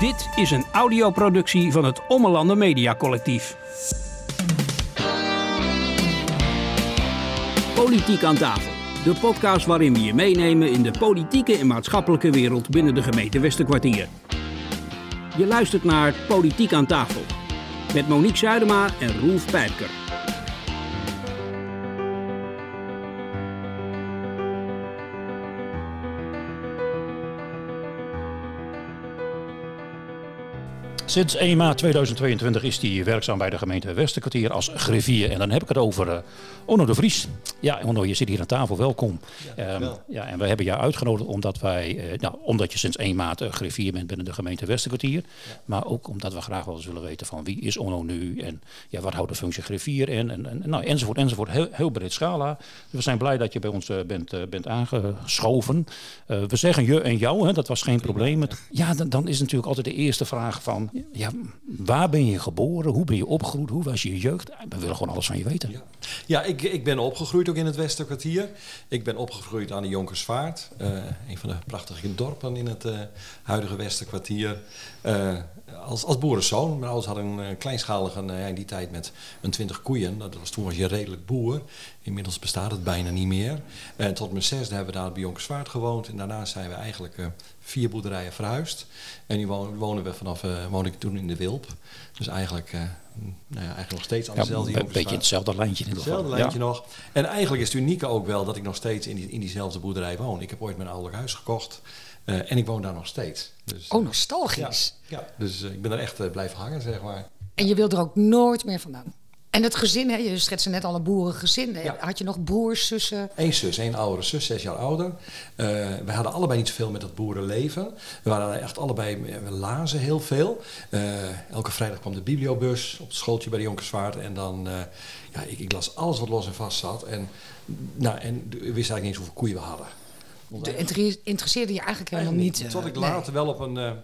Dit is een audioproductie van het Ommelanden Media Collectief. Politiek aan tafel. De podcast waarin we je meenemen in de politieke en maatschappelijke wereld binnen de gemeente Westerkwartier. Je luistert naar Politiek aan tafel. Met Monique Zuidema en Roelf Pijpker. Sinds 1 maart 2022 is hij werkzaam bij de gemeente Westerkwartier als griffier. En dan heb ik het over uh, Onno de Vries. Ja, Onno, je zit hier aan tafel, welkom. Ja, um, ja, en we hebben jou uitgenodigd omdat wij, uh, nou, omdat je sinds 1 maart uh, griffier bent binnen de gemeente Westerkwartier. Ja. Maar ook omdat we graag wel eens willen weten van wie is Onno nu en ja, wat houdt de functie griffier in en, en, nou, enzovoort, enzovoort. Heel, heel breed schala. Dus we zijn blij dat je bij ons bent, bent aangeschoven. we zeggen je en jou, hè, dat was geen probleem. Ja, dan, dan is natuurlijk altijd de eerste vraag van ja, waar ben je geboren? Hoe ben je opgegroeid? Hoe was je jeugd? We willen gewoon alles van je weten. Ja, ik, ik ben opgegroeid ook in het Westerkwartier. Ik ben opgegroeid aan de Jonkersvaart. Uh, een van de prachtige dorpen in het uh, huidige Westerkwartier. Uh, als, als boerenzoon. Mijn ouders hadden een kleinschalige, in die tijd met een twintig koeien. Dat was, toen was je redelijk boer. Inmiddels bestaat het bijna niet meer. En tot mijn zesde hebben we daar bij Jonkersvaart gewoond. En daarna zijn we eigenlijk vier boerderijen verhuisd. En nu wonen, we vanaf, uh, woon ik toen in de Wilp. Dus eigenlijk, uh, nou ja, eigenlijk nog steeds aan dezelfde ja, Een beetje hetzelfde lijntje in Hetzelfde lijntje ja. nog. En eigenlijk is het unieke ook wel dat ik nog steeds in, die, in diezelfde boerderij woon. Ik heb ooit mijn ouderlijk huis gekocht. Uh, en ik woon daar nog steeds. Dus, oh, nostalgisch. Ja, ja dus ik ben er echt blijven hangen, zeg maar. En je wilt er ook nooit meer vandaan? En het gezin, hè, je schetste net al een boerengezin. Ja. Had je nog broers, zussen? Eén zus, één oudere zus, zes jaar ouder. Uh, we hadden allebei niet zoveel met dat boerenleven. We waren echt allebei, we lazen heel veel. Uh, elke vrijdag kwam de bibliobus op het schooltje bij de Jonkersvaart. En dan, uh, ja, ik, ik, las alles wat los en vast zat. En, nou, en we wisten eigenlijk niet eens hoeveel koeien we hadden. De interesseerde je eigenlijk helemaal niet? Tot ik later nee. wel op een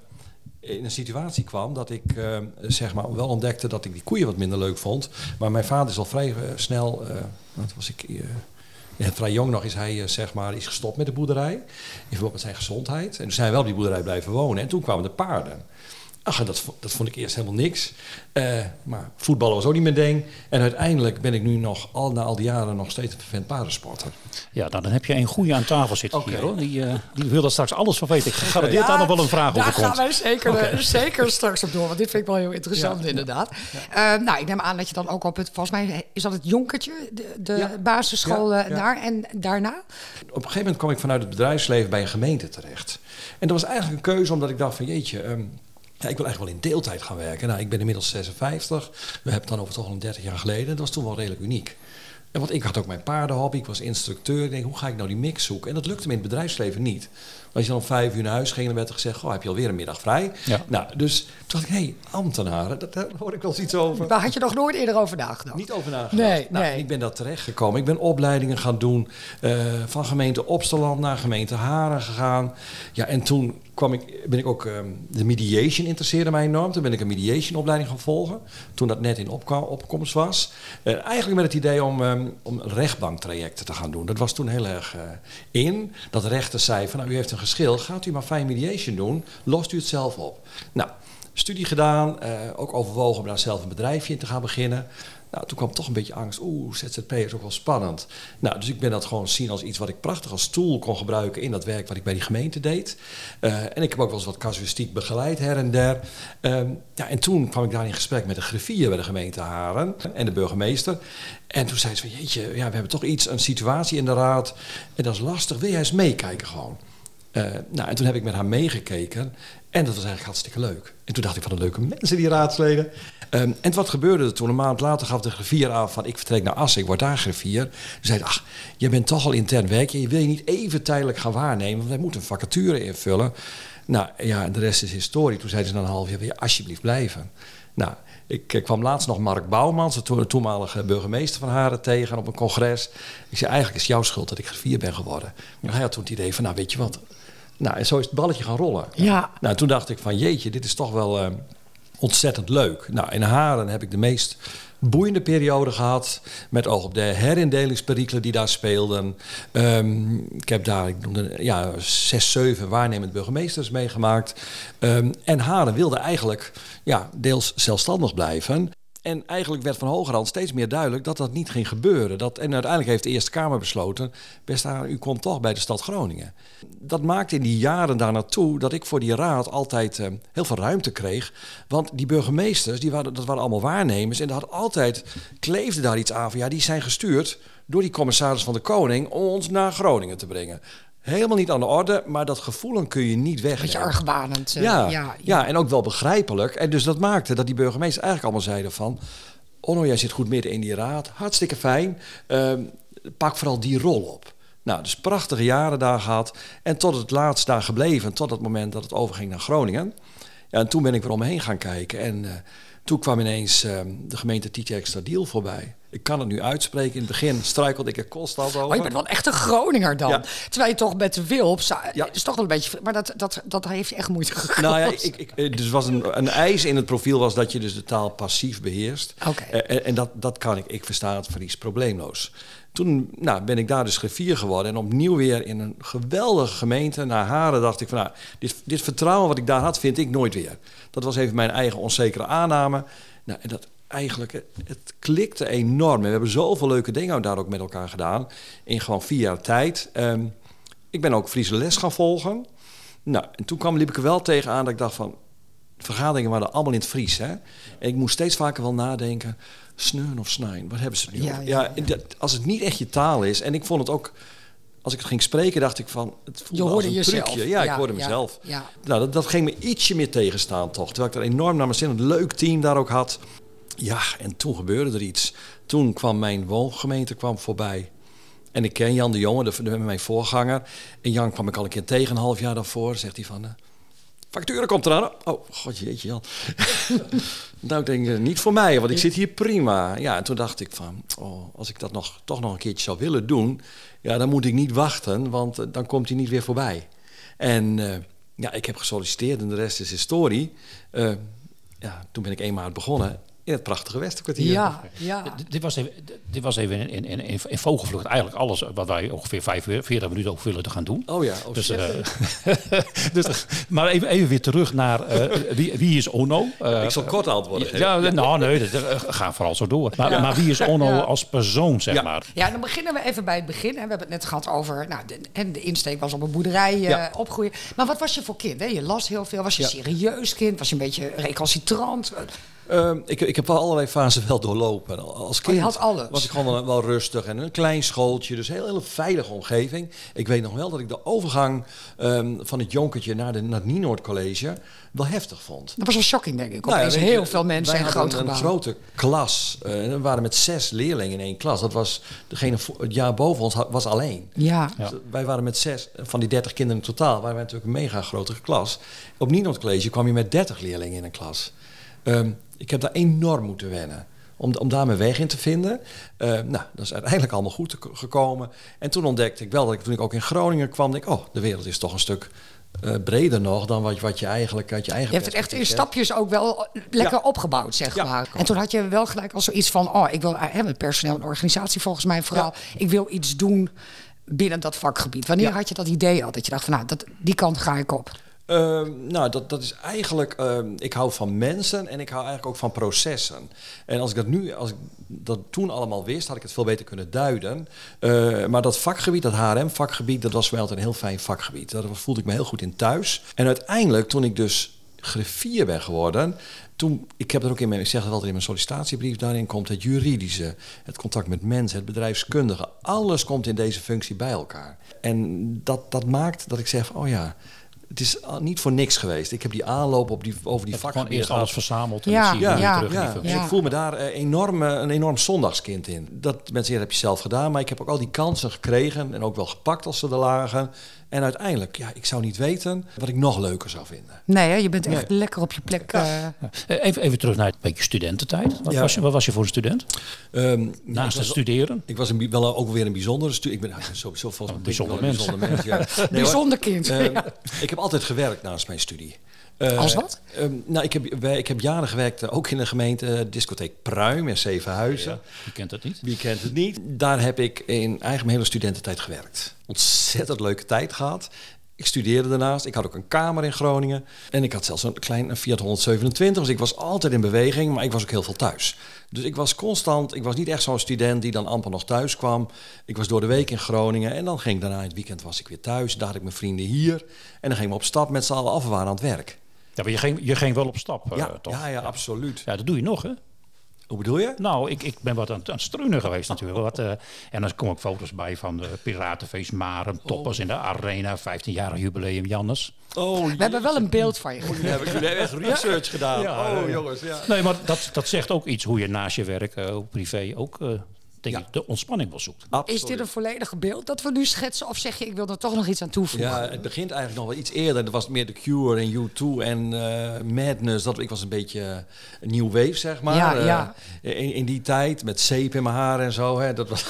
in een situatie kwam dat ik uh, zeg maar wel ontdekte dat ik die koeien wat minder leuk vond. Maar mijn vader is al vrij snel, wat was ik, ja, vrij jong nog is hij zeg maar is gestopt met de boerderij in verband met zijn gezondheid. En toen zijn we wel op die boerderij blijven wonen. En toen kwamen de paarden. Ach, dat, dat vond ik eerst helemaal niks. Uh, maar voetballen was ook niet mijn ding. En uiteindelijk ben ik nu nog, al na al die jaren, nog steeds een fan paardensporter. Ja, nou, dan heb je een goede aan tafel zitten okay. hier hoor. Die, uh, die wil daar straks alles van weten. Ik garandeer daar nog wel een vraag over komt. Daar gaan wij zeker, okay. zeker straks op door. Want dit vind ik wel heel interessant ja, inderdaad. Ja. Uh, nou, ik neem aan dat je dan ook op het, volgens mij is dat het Jonkertje, de, de basisschool daar. En daarna? Op een gegeven moment kwam ik vanuit het bedrijfsleven bij een gemeente terecht. En dat was eigenlijk een keuze omdat ik dacht van jeetje... Um, ja, ik wil eigenlijk wel in deeltijd gaan werken. Nou, ik ben inmiddels 56. We hebben het dan over toch al een 30 jaar geleden. Dat was toen wel redelijk uniek. En want ik had ook mijn paardenhobby, ik was instructeur. Ik denk, hoe ga ik nou die mix zoeken? En dat lukte me in het bedrijfsleven niet. Als je dan om vijf uur naar huis ging, dan werd er gezegd: Goh, heb je alweer een middag vrij? Ja. Nou, dus toen dacht ik: hé, hey, ambtenaren, dat, daar hoor ik wel eens iets over. Daar had je nog nooit eerder over nagedacht? Niet over nagedacht. Nee, nou, nee. Ik ben daar terechtgekomen. Ik ben opleidingen gaan doen. Uh, van gemeente Opsteland naar gemeente Haren gegaan. Ja, en toen kwam ik, ben ik ook, um, de mediation interesseerde mij enorm. Toen ben ik een mediation opleiding gaan volgen. Toen dat net in opkomst was. Uh, eigenlijk met het idee om, um, om rechtbanktrajecten te gaan doen. Dat was toen heel erg uh, in. Dat rechter zei van, nou, u heeft een Gaat u maar fine mediation doen. Lost u het zelf op. Nou, studie gedaan. Uh, ook overwogen om daar zelf een bedrijfje in te gaan beginnen. Nou, toen kwam toch een beetje angst. Oeh, ZZP is ook wel spannend. Nou, dus ik ben dat gewoon zien als iets wat ik prachtig als tool kon gebruiken in dat werk wat ik bij die gemeente deed. Uh, en ik heb ook wel eens wat casuïstiek begeleid her en der. Um, ja, en toen kwam ik daar in gesprek met de griffier bij de gemeente Haren en de burgemeester. En toen zei ze van, jeetje, ja, we hebben toch iets, een situatie in de raad. En dat is lastig, wil jij eens meekijken gewoon? Uh, nou, en toen heb ik met haar meegekeken. En dat was eigenlijk hartstikke leuk. En toen dacht ik van de leuke mensen, die raadsleden. Um, en wat gebeurde er toen? Een maand later gaf de griffier aan van ik vertrek naar Assen, ik word daar griffier. Toen zei ach, je bent toch al intern werk je wil je niet even tijdelijk gaan waarnemen, want wij moeten een vacature invullen. Nou ja, en de rest is historie. Toen zeiden ze na een half jaar, wil je alsjeblieft blijven? Nou, ik, ik kwam laatst nog Mark Bouwmans, de toenmalige burgemeester van Haren, tegen op een congres. Ik zei, eigenlijk is jouw schuld dat ik griffier ben geworden. Maar hij had toen het idee van, nou weet je wat, nou, en zo is het balletje gaan rollen. Ja. Nou, toen dacht ik van jeetje, dit is toch wel. Uh, ontzettend leuk. Nou, in Haren heb ik de meest boeiende periode gehad. Met oog op de herindelingsperikelen die daar speelden. Ehm, ik heb daar ik noemde, ja, zes, zeven waarnemend burgemeesters meegemaakt. Um, en Haren wilde eigenlijk ja, deels zelfstandig blijven. En eigenlijk werd van hogerhand steeds meer duidelijk dat dat niet ging gebeuren. Dat, en uiteindelijk heeft de Eerste Kamer besloten... best aan, u komt toch bij de stad Groningen. Dat maakte in die jaren daar naartoe dat ik voor die raad altijd uh, heel veel ruimte kreeg. Want die burgemeesters, die waren, dat waren allemaal waarnemers... en dat had altijd, kleefde daar iets aan van... ja, die zijn gestuurd door die commissaris van de Koning... om ons naar Groningen te brengen helemaal niet aan de orde, maar dat gevoel kun je niet weg. Beetje argwanend. Uh, ja, ja, ja, en ook wel begrijpelijk. En dus dat maakte dat die burgemeesters eigenlijk allemaal zeiden van... Onno, jij zit goed midden in die raad, hartstikke fijn. Uh, pak vooral die rol op. Nou, dus prachtige jaren daar gehad. En tot het laatst daar gebleven, tot het moment dat het overging naar Groningen. Ja, en toen ben ik weer om me heen gaan kijken. En uh, toen kwam ineens uh, de gemeente Extra Deal voorbij. Ik kan het nu uitspreken. In het begin struikelde ik er constant over. Oh, je bent wel echt een Groninger dan. Terwijl je toch met de Wilps... Ja. is toch wel een beetje... Maar dat, dat, dat heeft echt moeite gekost. Nou ja, ik, ik, eh, dus was een, een eis in het profiel was dat je dus de taal passief beheerst. Okay. En, en, dat, dat kan ik. Ik versta het Fries probleemloos. Toen nou, ben ik daar dus griffier geworden. En opnieuw weer in een geweldige gemeente. Naar Haren dacht ik van... Nou, dit, dit vertrouwen wat ik daar had, vind ik nooit weer. Dat was even mijn eigen onzekere aanname. Nou, en dat eigenlijk, het klikte enorm. En we hebben zoveel leuke dingen daar ook met elkaar gedaan. In gewoon vier jaar tijd. Um, ik ben ook Friese les gaan volgen. Nou, en toen kwam, liep ik er wel tegenaan dat ik dacht van... Vergaderingen waren allemaal in het Fries, hè. En ik moest steeds vaker wel nadenken... Sneun of snijn, wat hebben ze nu? Ja, ja, ja, als het niet echt je taal is... En ik vond het ook als ik het ging spreken, dacht ik van... Het je hoorde jezelf. Ja, ja, ik hoorde mezelf. Nou, dat, dat, ging me ietsje meer tegenstaan toch. Terwijl ik er enorm naar mijn zin... een leuk team daar ook had. Ja, en toen gebeurde er iets. Toen kwam mijn woongemeente kwam voorbij. En ik ken Jan de Jonge, de, de, mijn voorganger. En Jan kwam ik al een keer tegen, een half jaar daarvoor. Zegt hij van... Uh, facturen komt eraan. Oh, god jeetje Jan. nou, ik denk, uh, niet voor mij, want ik zit hier prima. Ja, en toen dacht ik van... Oh, als ik dat nog, toch nog een keertje zou willen doen... Ja, dan moet ik niet wachten, want uh, dan komt hij niet weer voorbij. En ja, ik heb gesolliciteerd en de rest is historie. ja, toen ben ik eenmaal begonnen in het prachtige Westerkwartier. Ja, ja. Dit was even, dit was even in, in, in, in vogelvlucht eigenlijk alles wat wij ongeveer 45 minuten over willen te gaan doen. Oh ja, oh dus, uh, dus, Maar even, even weer terug naar uh, wie, wie is Ono? Uh, Ik zal kort antwoorden. Ja, ja, nou nee, dat, ga vooral zo door. Maar, ja. maar wie is Ono ja. als persoon, zeg maar? Ja, dan beginnen we even bij het begin. We hebben het net gehad over, nou, de, en de insteek was op een boerderij opgroeien. Maar wat was je voor kind? Hè? Je las heel veel. Was je serieus kind? Was je een beetje recalcitrant? Uh, ik, ik heb wel allerlei fasen wel doorlopen. Als kind oh, je had alles. was ik gewoon wel, wel, rustig en een klein schooltje, dus een heel, heel veilige omgeving. Ik weet nog wel dat ik de overgang um, van het jonkertje naar, de, naar het Nienoord College wel heftig vond. Dat was wel shocking, denk ik. Nou ja, heel veel mensen wij zijn groot een, een grote klas. Uh, we waren met zes leerlingen in één klas. Dat was degene het jaar boven ons was alleen. Ja. Dus wij waren met zes van die dertig kinderen in totaal. Waren wij natuurlijk een mega grote klas. Op Nienoord College kwam je met dertig leerlingen in een klas. Um, ik heb daar enorm moeten wennen. Om, om daar mijn weg in te vinden. Uh, nou, dat is uiteindelijk allemaal goed gekomen. En toen ontdekte ik wel dat ik toen ik ook in Groningen kwam, denk oh, de wereld is toch een stuk uh, breder nog dan wat, wat je eigenlijk uit je eigen. Je hebt het echt in stapjes ook wel lekker ja. opgebouwd, zeg ja. maar. En toen had je wel gelijk al zoiets van: oh, ik wil hebben personeel en organisatie volgens mij vooral. Ja. Ik wil iets doen binnen dat vakgebied. Wanneer had je dat idee al? Dat je dacht van nou, dat, die kant ga ik op. Uh, nou, dat, dat is eigenlijk. Uh, ik hou van mensen en ik hou eigenlijk ook van processen. En als ik dat nu, als ik dat toen allemaal wist, had ik het veel beter kunnen duiden. Uh, maar dat vakgebied, dat HRM-vakgebied, dat was wel altijd een heel fijn vakgebied. Daar voelde ik me heel goed in thuis. En uiteindelijk, toen ik dus griffier ben geworden, toen, ik heb er ook in mijn, ik zeg het altijd in mijn sollicitatiebrief, daarin komt het juridische, het contact met mensen, het bedrijfskundige, alles komt in deze functie bij elkaar. En dat, dat maakt dat ik zeg, oh ja, het is niet voor niks geweest. Ik heb die aanloop op die, over die vakken. Gewoon eerst alles verzameld en ja, zie je ja, terug ja, Dus ik voel me daar uh, enorm, uh, een enorm zondagskind in. Dat mensen zeggen, heb je zelf gedaan. Maar ik heb ook al die kansen gekregen en ook wel gepakt als ze er lagen. En uiteindelijk, ja, ik zou niet weten wat ik nog leuker zou vinden. Nee, hè? je bent echt nee. lekker op je plek. Uh... Even, even terug naar een beetje studententijd. Wat, was je, wat was je voor een student? Um, Naast het studeren? Ik was een, wel ook weer een bijzondere student. Ik ben sowieso volgens een bijzonder mens. Bijzonder, mens, ja. nee, bijzonder kind. Um, ik heb altijd gewerkt naast mijn studie. Uh, Als wat? Uh, nou, ik heb, wij, ik heb jaren gewerkt, ook in de gemeente discotheek Pruim in Zevenhuizen. Ja, wie kent het niet? Wie kent het niet? Daar heb ik in eigenlijk mijn hele studententijd gewerkt. Ontzettend leuke tijd gehad. Ik studeerde daarnaast. Ik had ook een kamer in Groningen. En ik had zelfs een klein Fiat 127. Dus ik was altijd in beweging, maar ik was ook heel veel thuis. Dus ik was constant, ik was niet echt zo'n student die dan amper nog thuis kwam. Ik was door de week in Groningen en dan ging ik daarna in het weekend was ik weer thuis. Daar had ik mijn vrienden hier. En dan gingen we op stap met z'n allen af. We waren aan het werk. Ja, maar je ging, je ging wel op stap, ja, uh, toch? Ja, ja, absoluut. Ja, dat doe je nog, hè? Hoe bedoel je? Nou, ik, ik ben wat aan, aan het struinen geweest natuurlijk. Wat, uh, en dan kom ik foto's bij van de Piratenfeest Maren, toppers in de arena, 15-jarig jubileum Jannes. Oh, We hebben wel een beeld van je. Jullie hebben, jullie hebben echt research gedaan. Ja, oh, jongens. Ja. Nee, maar dat, dat zegt ook iets hoe je naast je werk, uh, privé, ook uh, denk ik, de ontspanning wel zoekt. Absoluut. Is dit een volledige beeld dat we nu schetsen? Of zeg je, ik wil er toch nog iets aan toevoegen? Ja, het begint eigenlijk nog wel iets eerder. Dat was meer The Cure en U2 en uh, Madness. Dat, ik was een beetje een nieuw wave, zeg maar. Ja, ja. Uh, in, in, die tijd, met zeep in mijn haar en zo. Hè, dat was...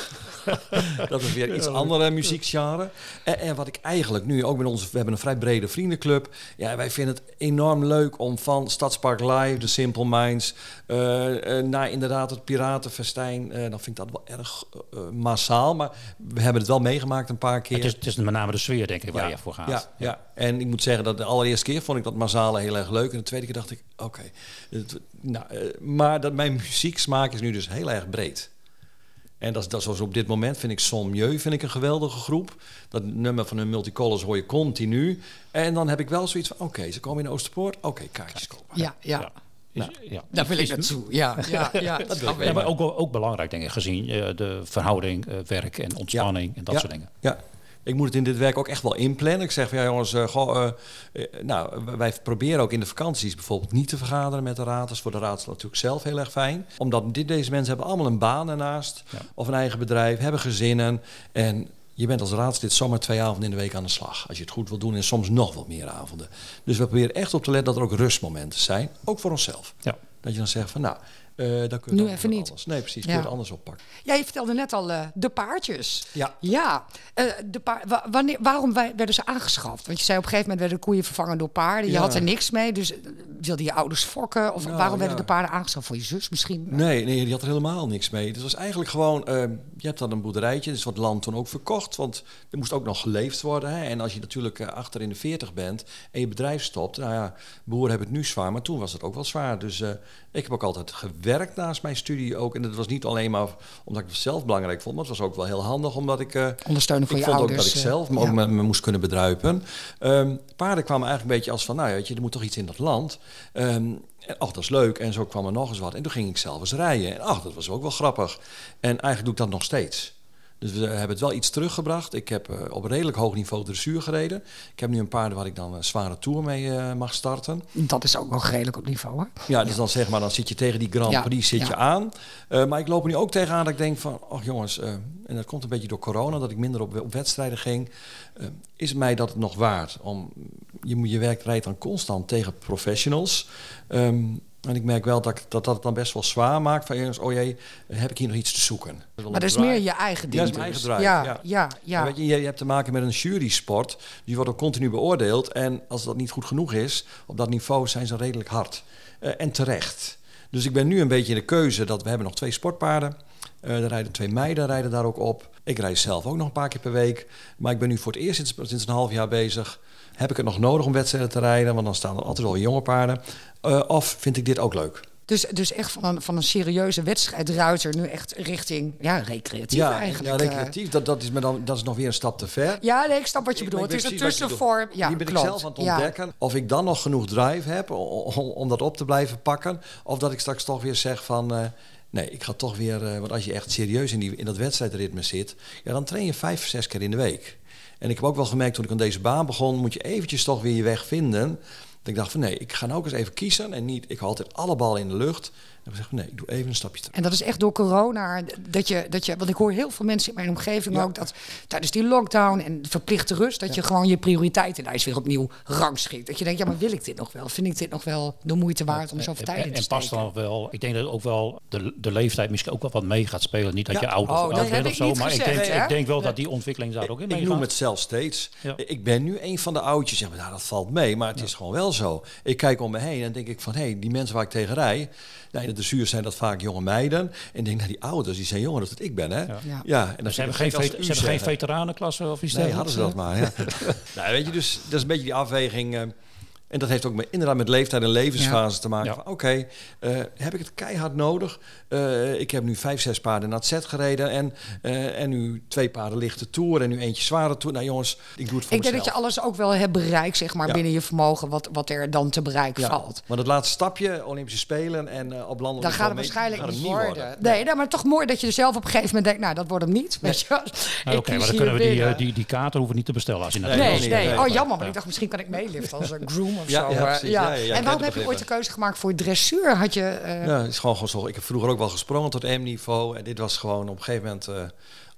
dat is weer iets andere muziekgenre. En, en, wat ik eigenlijk nu ook met onze... We hebben een vrij brede vriendenclub. Ja, wij vinden het enorm leuk om van Stadspark Live, de Simple Minds... Uh, uh, naar inderdaad het Piratenfestijn. Uh, dan vind ik dat wel erg massaal. Maar we hebben het wel meegemaakt een paar keer. Het is, het is met name de sfeer, denk ik, waar je voor gaat. Ja, ja, en ik moet zeggen dat de allereerste keer vond ik dat massale heel erg leuk. En de tweede keer dacht ik, oké. Okay. Nou, maar dat mijn muzieksmaak is nu dus heel erg breed. En dat, dat zoals op dit moment vind ik Sommieu vind ik een geweldige groep. Dat nummer van hun multicolors hoor je continu. En dan heb ik wel zoiets van, oké, ze komen in Oosterpoort. Oké, okay, kaartjes kopen. Ja, ja. ja. Nou, ja. Daar wil ik naartoe. Ja, ja, ja. dat wil ik ja, maar ook, ook belangrijk, denk ik, gezien uh, de verhouding, uh, werk en ontspanning en dat soort dingen. Ja, ik moet het in dit werk ook echt wel inplannen. Ik zeg van ja jongens, uh, goh, uh, nou, wij proberen ook in de vakanties bijvoorbeeld niet te vergaderen met de raad. Dat is voor de raad natuurlijk zelf heel erg fijn. Omdat dit, deze mensen hebben allemaal een baan ernaast. Ja. Of een eigen bedrijf, hebben gezinnen. En je bent als raadslid zomaar twee avonden in de week aan de slag. Als je het goed wil doen en soms nog wel meer avonden. Dus we proberen echt op te letten dat er ook rustmomenten zijn. Ook voor onszelf. Ja. Dat je dan zegt van nou, uh, dan kun je nu even niet. Anders. Nee, precies. Ja. Kun je het anders oppakken. Ja, je vertelde net al uh, de paardjes. Ja. Ja. Uh, de pa wa wanneer, waarom werden ze aangeschaft? Want je zei op een gegeven moment werden de koeien vervangen door paarden. Je had er niks mee. Dus wilde je ouders fokken? Of nou, waarom werden de paarden aangeschaft? Voor je zus misschien? Nee, nee, die had er helemaal niks mee. Het was eigenlijk gewoon... je hebt dan een boerderijtje. Dus wat land toen ook verkocht. Want er moest ook nog geleefd worden. Hè? En als je natuurlijk achter in de 40 bent en je bedrijf stopt. Nou ja, boeren hebben het nu zwaar. Maar toen was het ook wel zwaar. Dus ik heb ook altijd gewerkt naast mijn studie ook. En dat was niet alleen maar omdat ik het zelf belangrijk vond, maar het was ook wel heel handig omdat ik. Uh, Ondersteunen voor ik je vond ouders. ook dat ik zelf me, ja. ook me, me, moest kunnen bedruipen. Um, paarden kwamen eigenlijk een beetje als van, nou weet je, er moet toch iets in dat land. Um, en ach, dat is leuk. En zo kwam er nog eens wat. En toen ging ik zelf eens rijden. En ach, dat was ook wel grappig. En eigenlijk doe ik dat nog steeds. Dus we hebben het wel iets teruggebracht. Ik heb uh, op redelijk hoog niveau dressuur gereden. Ik heb nu een paard waar ik dan een zware tour mee uh, mag starten. Dat is ook nog redelijk op niveau, hè? Ja, dus ja. dan zeg maar, dan zit je tegen die Grand Prix ja. zit je aan. Uh, maar ik loop er nu ook tegenaan dat ik denk van... ach jongens, en dat komt een beetje door corona... dat ik minder op, op wedstrijden ging. is mij dat nog waard? Om, je, je werkt rijdt dan constant tegen professionals... Um, en ik merk wel dat, dat dat het dan best wel zwaar maakt. Van jongens, oh jee, heb ik hier nog iets te zoeken? Maar dat is meer je eigen ding. Ja, is mijn eigen drive. Ja, ja, ja. ja. Weet je, je, hebt te maken met een jury-sport. Die wordt ook continu beoordeeld. En als dat niet goed genoeg is, op dat niveau zijn ze redelijk hard. Uh, en terecht. Dus ik ben nu een beetje in de keuze dat we hebben nog twee sportpaarden. Uh, er rijden twee meiden rijden daar ook op. Ik rijd zelf ook nog een paar keer per week. Maar ik ben nu voor het eerst sinds, sinds een half jaar bezig heb ik het nog nodig om wedstrijden te rijden? Want dan staan er altijd wel jonge paarden. Uh, of vind ik dit ook leuk? Dus, dus echt van een, van een serieuze wedstrijdruiter nu echt richting ja, recreatief ja, eigenlijk. Ja, recreatief. Dat, dat, is me dan, dat is nog weer een stap te ver. Ja, nee, ik snap wat je bedoelt. Het is een tussenvorm. Ja, Die ben klopt. ik zelf aan het ontdekken. Ja. Of ik dan nog genoeg drive heb om, om dat op te blijven pakken. Of dat ik straks toch weer zeg van... Uh, nee, ik ga toch weer... Uh, want als je echt serieus in, die, in dat wedstrijdritme zit... Ja, dan train je vijf, zes keer in de week. En ik heb ook wel gemerkt toen ik aan deze baan begon, moet je eventjes toch weer je weg vinden. Dat ik dacht van nee, ik ga nou ook eens even kiezen en niet, ik hou altijd alle ballen in de lucht. En we zeggen, nee, ik doe even een stapje terug. En dat is echt door corona, dat je, dat je, want ik hoor heel veel mensen in mijn omgeving ook, dat tijdens die lockdown en verplichte rust, dat je gewoon je prioriteitenlijst weer opnieuw rangschikt. Dat je denkt, ja, maar wil ik dit nog wel? Vind ik dit nog wel de moeite waard om zoveel tijd in te steken? En past dan nog wel, ik denk dat ook wel de, de leeftijd misschien ook wel wat mee gaat spelen. Niet dat je oud, of, oh, bent of zo, maar ik, denk, ik denk wel dat die ontwikkeling daar ook in Ik noem het zelf steeds. Ik ben nu een van de oudjes, ja, maar nou, dat valt mee, maar het is gewoon wel zo. Ik kijk om me heen en denk ik van, hé, hey, die mensen waar ik tegen rij, nou, de zuur zijn dat vaak jonge meiden. En denk, naar die ouders, die zijn jonger dan dat ik ben. Hè? Ja. ja. en dan ze hebben geen, ze hebben geen veteranenklasse of iets Nee, hadden ze dat maar. Ja. nou, weet je, dus dat is een beetje die afweging. En dat heeft ook met, inderdaad met leeftijd en levensfase te maken. Oké, okay, uh, eh, heb ik het keihard nodig? Uh, ik heb nu vijf, zes paarden naar het set gereden. En, uh, en nu twee paarden lichte toer en nu eentje zware toer. Nou jongens, ik doe het voor Ik denk dat je alles ook wel hebt bereikt, zeg maar, ja. binnen je vermogen. Wat, wat er dan te bereiken ja. valt. Maar het laatste stapje, Olympische Spelen en uh, op landen. Dan gaat het waarschijnlijk niet worden. worden. Nee, nee, maar toch mooi dat je zelf op een gegeven moment denkt, nou dat wordt hem niet. Nee. Weet je nou, Oké, maar dan kunnen we die, die, die kaarten hoeven niet te bestellen als je nee, nee, nee, Oh jammer, maar ik dacht misschien kan ik meeliften als een groom of zo. Ja, En waarom heb je ooit de keuze gemaakt voor dressuur? Had je... Ja, het is gewoon, gewoon zo. Ik heb vroeger ook wel gesprongen tot M-niveau. En dit was gewoon op een gegeven moment... Uh,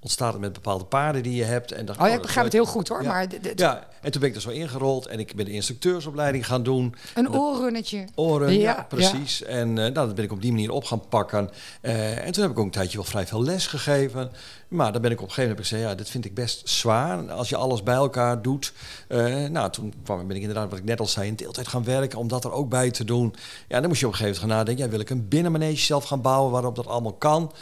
ontstaat het met bepaalde paarden die je hebt. En oh, ik begrijp het heel goed hoor. Ja. Maar ja, en toen ben ik er zo ingerold en ik ben de instructeursopleiding gaan doen. Een oorrunnetje. Oren, ja, precies. En uh, nou, dat ben ik op die manier op gaan pakken. Uh, en toen heb ik ook een tijdje wel vrij veel les gegeven. Maar dan ben ik op een gegeven moment gezegd, ja, dit vind ik best zwaar. Als je alles bij elkaar doet. Uh, nou, toen kwam, ben ik inderdaad, wat ik net al zei, in deeltijd gaan werken om dat er ook bij te doen. Ja, dan moest je op een gegeven moment gaan nadenken, ja, wil ik een binnenmanege zelf gaan bouwen waarop dat allemaal kan.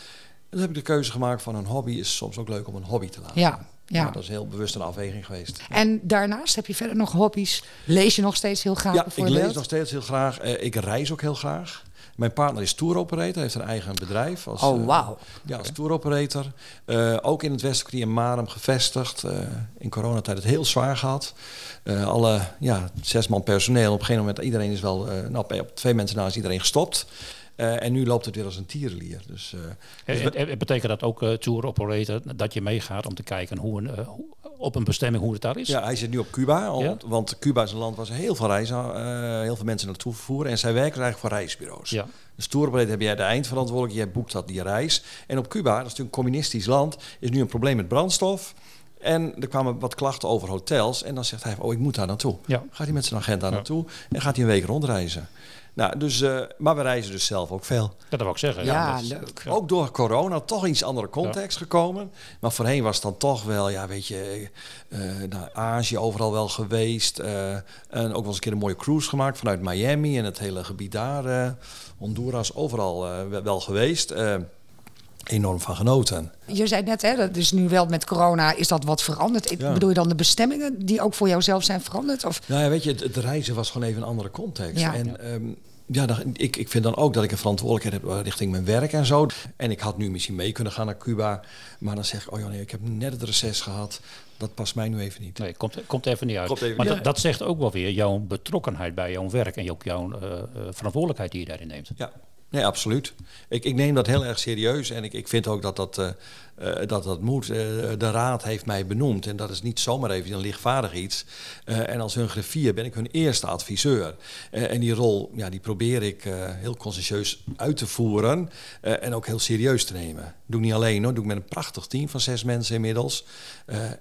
En heb ik de keuze gemaakt van een hobby is soms ook leuk om een hobby te laten. Ja. Ja. Nou, dat is heel bewust een afweging geweest. En daarnaast heb je verder nog hobby's? Lees je nog steeds heel graag? Ja, ik lees nog steeds heel graag. Uh, ik reis ook heel graag. Mijn partner is touroperator, heeft een eigen bedrijf. Als, oh, wauw. Uh, ja, als touroperator. Uh, ook in het Westenkwartier in Marum gevestigd. in coronatijd het heel zwaar gehad. alle ja, zes man personeel. Op een gegeven moment, iedereen is wel... nou, op twee mensen na is iedereen gestopt. Uh, en nu loopt het weer als een tierenlier. Dus, uh, dus het, het, betekent dat ook uh, tour operator dat je meegaat om te kijken hoe een, op een bestemming hoe het daar is? Ja, hij zit nu op Cuba, al, ja? want Cuba is een land waar ze heel veel reizen, heel veel mensen naartoe vervoeren. En zij werken eigenlijk voor reisbureaus. Ja. Dus tour operator heb jij de eindverantwoordelijkheid, jij boekt dat die reis. En op Cuba, dat is natuurlijk een communistisch land, is nu een probleem met brandstof. En er kwamen wat klachten over hotels. En dan zegt hij, oh, ik moet daar naartoe. Ja. Gaat hij met zijn agent daar naartoe en gaat hij een week rondreizen. Nou, dus, uh, maar we reizen dus zelf ook veel. Dat wil ik zeggen. Ja, ja leuk. Ook door corona toch iets andere context gekomen. Maar voorheen was het dan toch wel, ja, weet je, uh, naar Azië overal wel geweest. Uh, en ook wel eens een keer een mooie cruise gemaakt vanuit Miami en het hele gebied daar. Honduras, overal wel geweest enorm van genoten. Je zei net, hè, dat is nu wel met corona is dat wat veranderd. Ja. Bedoel je dan de bestemmingen die ook voor jouzelf zijn veranderd? Of? Nou ja, weet je, het, het reizen was gewoon even een andere context. Ja. En, ja. Um, ja, dan, ik, ik vind dan ook dat ik een verantwoordelijkheid heb richting mijn werk en zo. En ik had nu misschien mee kunnen gaan naar Cuba. Maar dan zeg ik, oh ja, nee, ik heb net het reces gehad. Dat past mij nu even niet. Nee, komt, komt even niet uit. Even maar dat, dat, zegt ook wel weer jouw betrokkenheid bij jouw werk en ook jouw uh, verantwoordelijkheid die je daarin neemt. Ja, Nee, absoluut. Ik, ik neem dat heel erg serieus en ik, ik vind ook dat dat, uh, uh, dat, dat moet. Uh, de raad heeft mij benoemd en dat is niet zomaar even een lichtvaardig iets. en als hun griffier ben ik hun eerste adviseur. en die rol ja, die probeer ik heel consciëntieus uit te voeren en ook heel serieus te nemen. Doe ik niet alleen hoor, doe ik met een prachtig team van zes mensen inmiddels.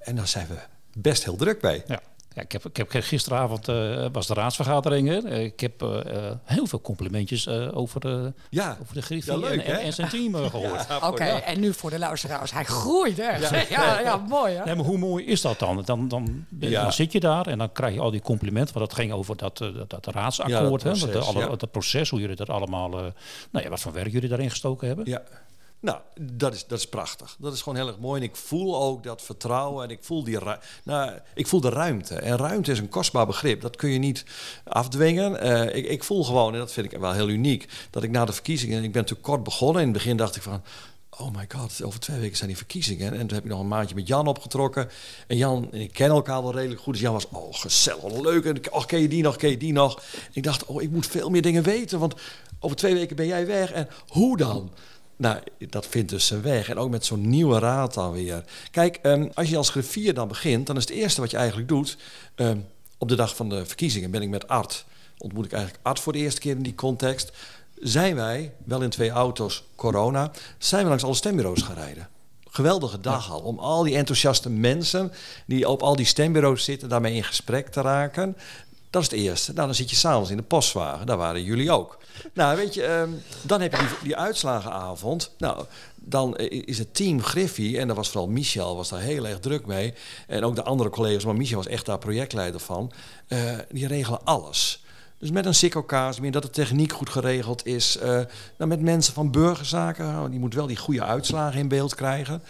en daar zijn we best heel druk bij. Ja. Ja, ik, heb, ik heb gisteravond uh, was de raadsvergadering. Hè. Ik heb uh, heel veel complimentjes uh, over, de, ja. over de Griffie ja, en, en, en, zijn team gehoord. Ja, Oké, okay, en nu voor de luisteraars. Hij groeit, hè? Ja, ja, ja mooi, hè? Nee, maar hoe mooi is dat dan? Dan, dan, dan zit je daar en dan krijg je al die complimenten. Want dat ging over dat, dat, dat raadsakkoord, dat proces, hè? Dat, alle, dat proces, hoe jullie dat allemaal... nou ja, wat voor werk jullie daarin gestoken hebben. Ja. Nou, dat is, dat is prachtig. Dat is gewoon heel erg mooi. En ik voel ook dat vertrouwen en ik voel, die nou, ik voel de ruimte. En ruimte is een kostbaar begrip. Dat kun je niet afdwingen. Uh, ik, ik voel gewoon, en dat vind ik wel heel uniek, dat ik na de verkiezingen, ik ben natuurlijk kort begonnen. In het begin dacht ik van, oh my god, over twee weken zijn die verkiezingen. En toen heb ik nog een maandje met Jan opgetrokken. En Jan, en ik ken elkaar wel redelijk goed. Dus Jan was, oh gezellig, leuk. En oh, ken je die nog, ken je die nog? En ik dacht, oh, ik moet veel meer dingen weten. Want over twee weken ben jij weg. En hoe dan? Nou, dat vindt dus zijn weg. En ook met zo'n nieuwe raad dan weer. Kijk, um, als je als griffier dan begint, dan is het eerste wat je eigenlijk doet. Um, op de dag van de verkiezingen ben ik met Art. Ontmoet ik eigenlijk Art voor de eerste keer in die context. zijn wij, wel in twee auto's, corona, zijn we langs alle stembureaus gaan rijden. Geweldige dag al, om al die enthousiaste mensen die op al die stembureaus zitten, daarmee in gesprek te raken. Dat is het eerste. Nou, dan zit je s'avonds in de postwagen. Daar waren jullie ook. Nou, weet je, ehm, dan heb je die, uitslagenavond. Nou, dan is het team Griffie, en daar was vooral Michel, was daar heel erg druk mee. En ook de andere collega's, maar Michel was echt daar projectleider van. Uh, die regelen alles. Dus met een sikkelkaas, meer dat de techniek goed geregeld is. Uh, nou, met mensen van burgerzaken, oh, die moet wel die goede uitslagen in beeld krijgen.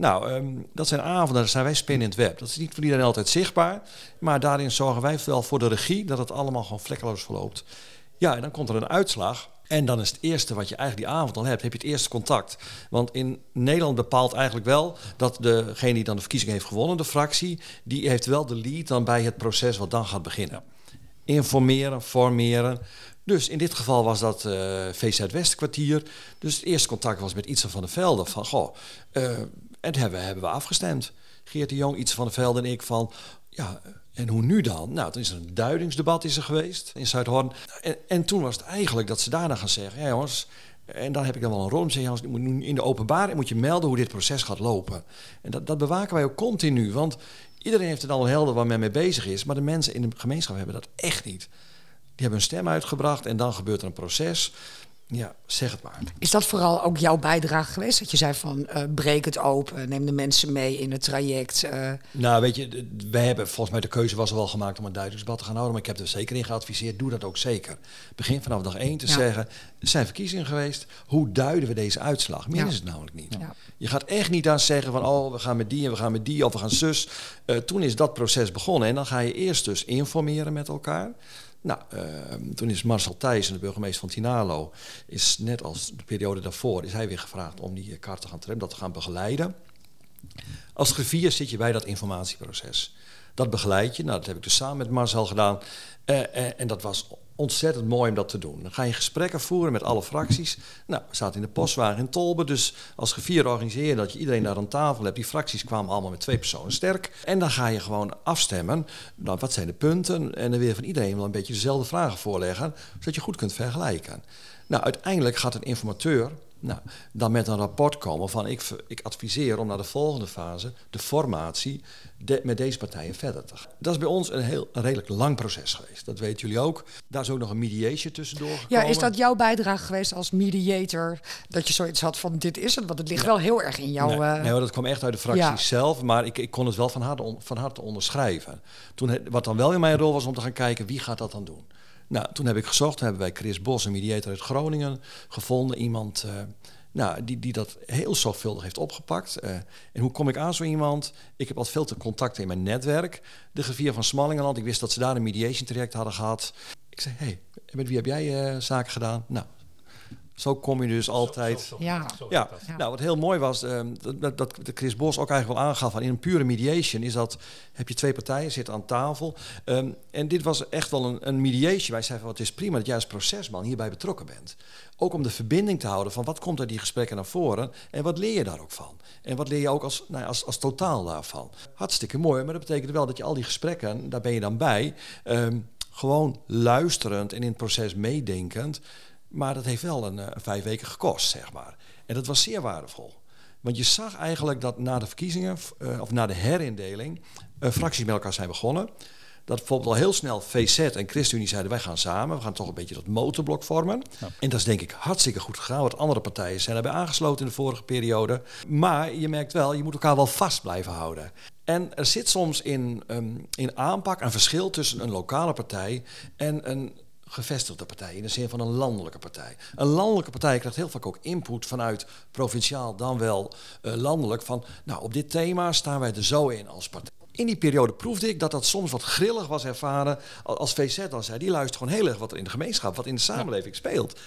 Nou, um, dat zijn avonden, daar zijn wij spin in het web. Dat is niet voor iedereen altijd zichtbaar. Maar daarin zorgen wij wel voor de regie dat het allemaal gewoon vlekkeloos verloopt. Ja, en dan komt er een uitslag. En dan is het eerste wat je eigenlijk die avond al hebt, heb je het eerste contact. Want in Nederland bepaalt eigenlijk wel dat degene die dan de verkiezing heeft gewonnen, de fractie, die heeft wel de lead dan bij het proces wat dan gaat beginnen. Informeren, formeren. Dus in dit geval was dat uh, VZ Westkwartier. Dus het eerste contact was met Iets van der Velde. Van, goh, uh, en hebben, hebben we afgestemd. Geert de Jong, Iets van der Velde en ik van... Ja, en hoe nu dan? Nou, toen is er een duidingsdebat is er geweest in Zuidhoorn. En, en toen was het eigenlijk dat ze daarna gaan zeggen... Ja jongens, en dan heb ik dan wel een rol zeggen... Jongens, in de openbaarheid moet je melden hoe dit proces gaat lopen. En dat, dat bewaken wij ook continu. Want iedereen heeft het al helder waar men mee bezig is... maar de mensen in de gemeenschap hebben dat echt niet. Die hebben een stem uitgebracht en dan gebeurt er een proces... Ja, zeg het maar. Is dat vooral ook jouw bijdrage geweest? Dat je zei van uh, breek het open, neem de mensen mee in het traject. Uh... Nou, weet je, wij hebben volgens mij de keuze was al wel gemaakt om een duidelijksbad te gaan houden. Maar ik heb er zeker in geadviseerd, doe dat ook zeker. Begin vanaf dag één te zeggen, er zijn verkiezingen geweest. Hoe duiden we deze uitslag? Meer is het namelijk niet. Ja. Je gaat echt niet aan zeggen van, oh, we gaan met die en we gaan met die of we gaan zus. Uh, toen is dat proces begonnen en dan ga je eerst dus informeren met elkaar. Nou, uh, toen is Marcel Thijssen, de burgemeester van Tinalo, is net als de periode daarvoor, is hij weer gevraagd om die kaart te gaan trekken, dat te gaan begeleiden. Als griffier zit je bij dat informatieproces. Dat begeleid je. Nou, dat heb ik dus samen met Marcel gedaan. Uh, uh, en dat was ontzettend mooi om dat te doen. Dan ga je gesprekken voeren met alle fracties. Nou, we zaten in de postwagen in Tolbe, dus als gevier organiseren dat je iedereen daar aan tafel hebt. Die fracties kwamen allemaal met twee personen sterk. En dan ga je gewoon afstemmen. Nou, wat zijn de punten? En dan weer van iedereen wel een beetje dezelfde vragen voorleggen, zodat je goed kunt vergelijken. Nou, uiteindelijk gaat een informateur nou, dan met een rapport komen van ik, ik adviseer om naar de volgende fase, de formatie, met deze partijen verder te gaan. Dat is bij ons een heel een redelijk lang proces geweest. Dat weten jullie ook. Daar is ook nog een mediation tussendoor gekomen. Ja, is dat jouw bijdrage geweest als mediator? Dat je zoiets had van dit is het? Want het ligt wel heel erg in jouw... Nee, uh... nee dat kwam echt uit de fractie zelf. Maar ik, ik kon het wel van harte, van harte onderschrijven. Toen, wat dan wel in mijn rol was om te gaan kijken wie gaat dat dan doen. Nou, toen heb ik gezocht, hebben wij Chris Bos, een mediator uit Groningen, gevonden. Iemand uh, nou, die, die dat heel zorgvuldig heeft opgepakt. Uh, en hoe kom ik aan zo iemand? Ik heb al veel te contacten in mijn netwerk. De gevier van Smallingenland, ik wist dat ze daar een mediation traject hadden gehad. Ik zei, hey, met wie heb jij uh, zaken gedaan? Nou, zo kom je dus altijd. ja. ja. nou wat heel mooi was, uh, dat, dat Chris Bos ook eigenlijk wel aangaf van in een pure mediation is dat heb je twee partijen zitten aan tafel. Um, en dit was echt wel een, een mediation. Wij zeiden van het is prima dat jij als procesman hierbij betrokken bent. Ook om de verbinding te houden van wat komt uit die gesprekken naar voren en wat leer je daar ook van. En wat leer je ook als, nou, als, als totaal daarvan. Hartstikke mooi, maar dat betekent wel dat je al die gesprekken, daar ben je dan bij, um, gewoon luisterend en in het proces meedenkend maar dat heeft wel een, een, eh, vijf weken gekost, zeg maar. En dat was zeer waardevol. Want je zag eigenlijk dat na de verkiezingen, uh, of na de herindeling, uh, fracties met elkaar zijn begonnen. Dat bijvoorbeeld al heel snel VZ en ChristenUnie zeiden: wij gaan samen, we gaan toch een beetje dat motorblok vormen. Ja. En dat is denk ik hartstikke goed gegaan. Wat andere partijen zijn erbij aangesloten in de vorige periode. Maar je merkt wel, je moet elkaar wel vast blijven houden. En er zit soms in, um, in aanpak een verschil tussen een lokale partij en een gevestigde partij, in de zin van een landelijke partij. Een landelijke partij krijgt heel vaak ook input vanuit provinciaal dan wel uh, landelijk van, nou op dit thema staan wij er zo in als partij. In die periode proefde ik dat dat soms wat grillig was ervaren als VZ dan zei. Die luistert gewoon heel erg wat er in de gemeenschap, wat in de samenleving speelt.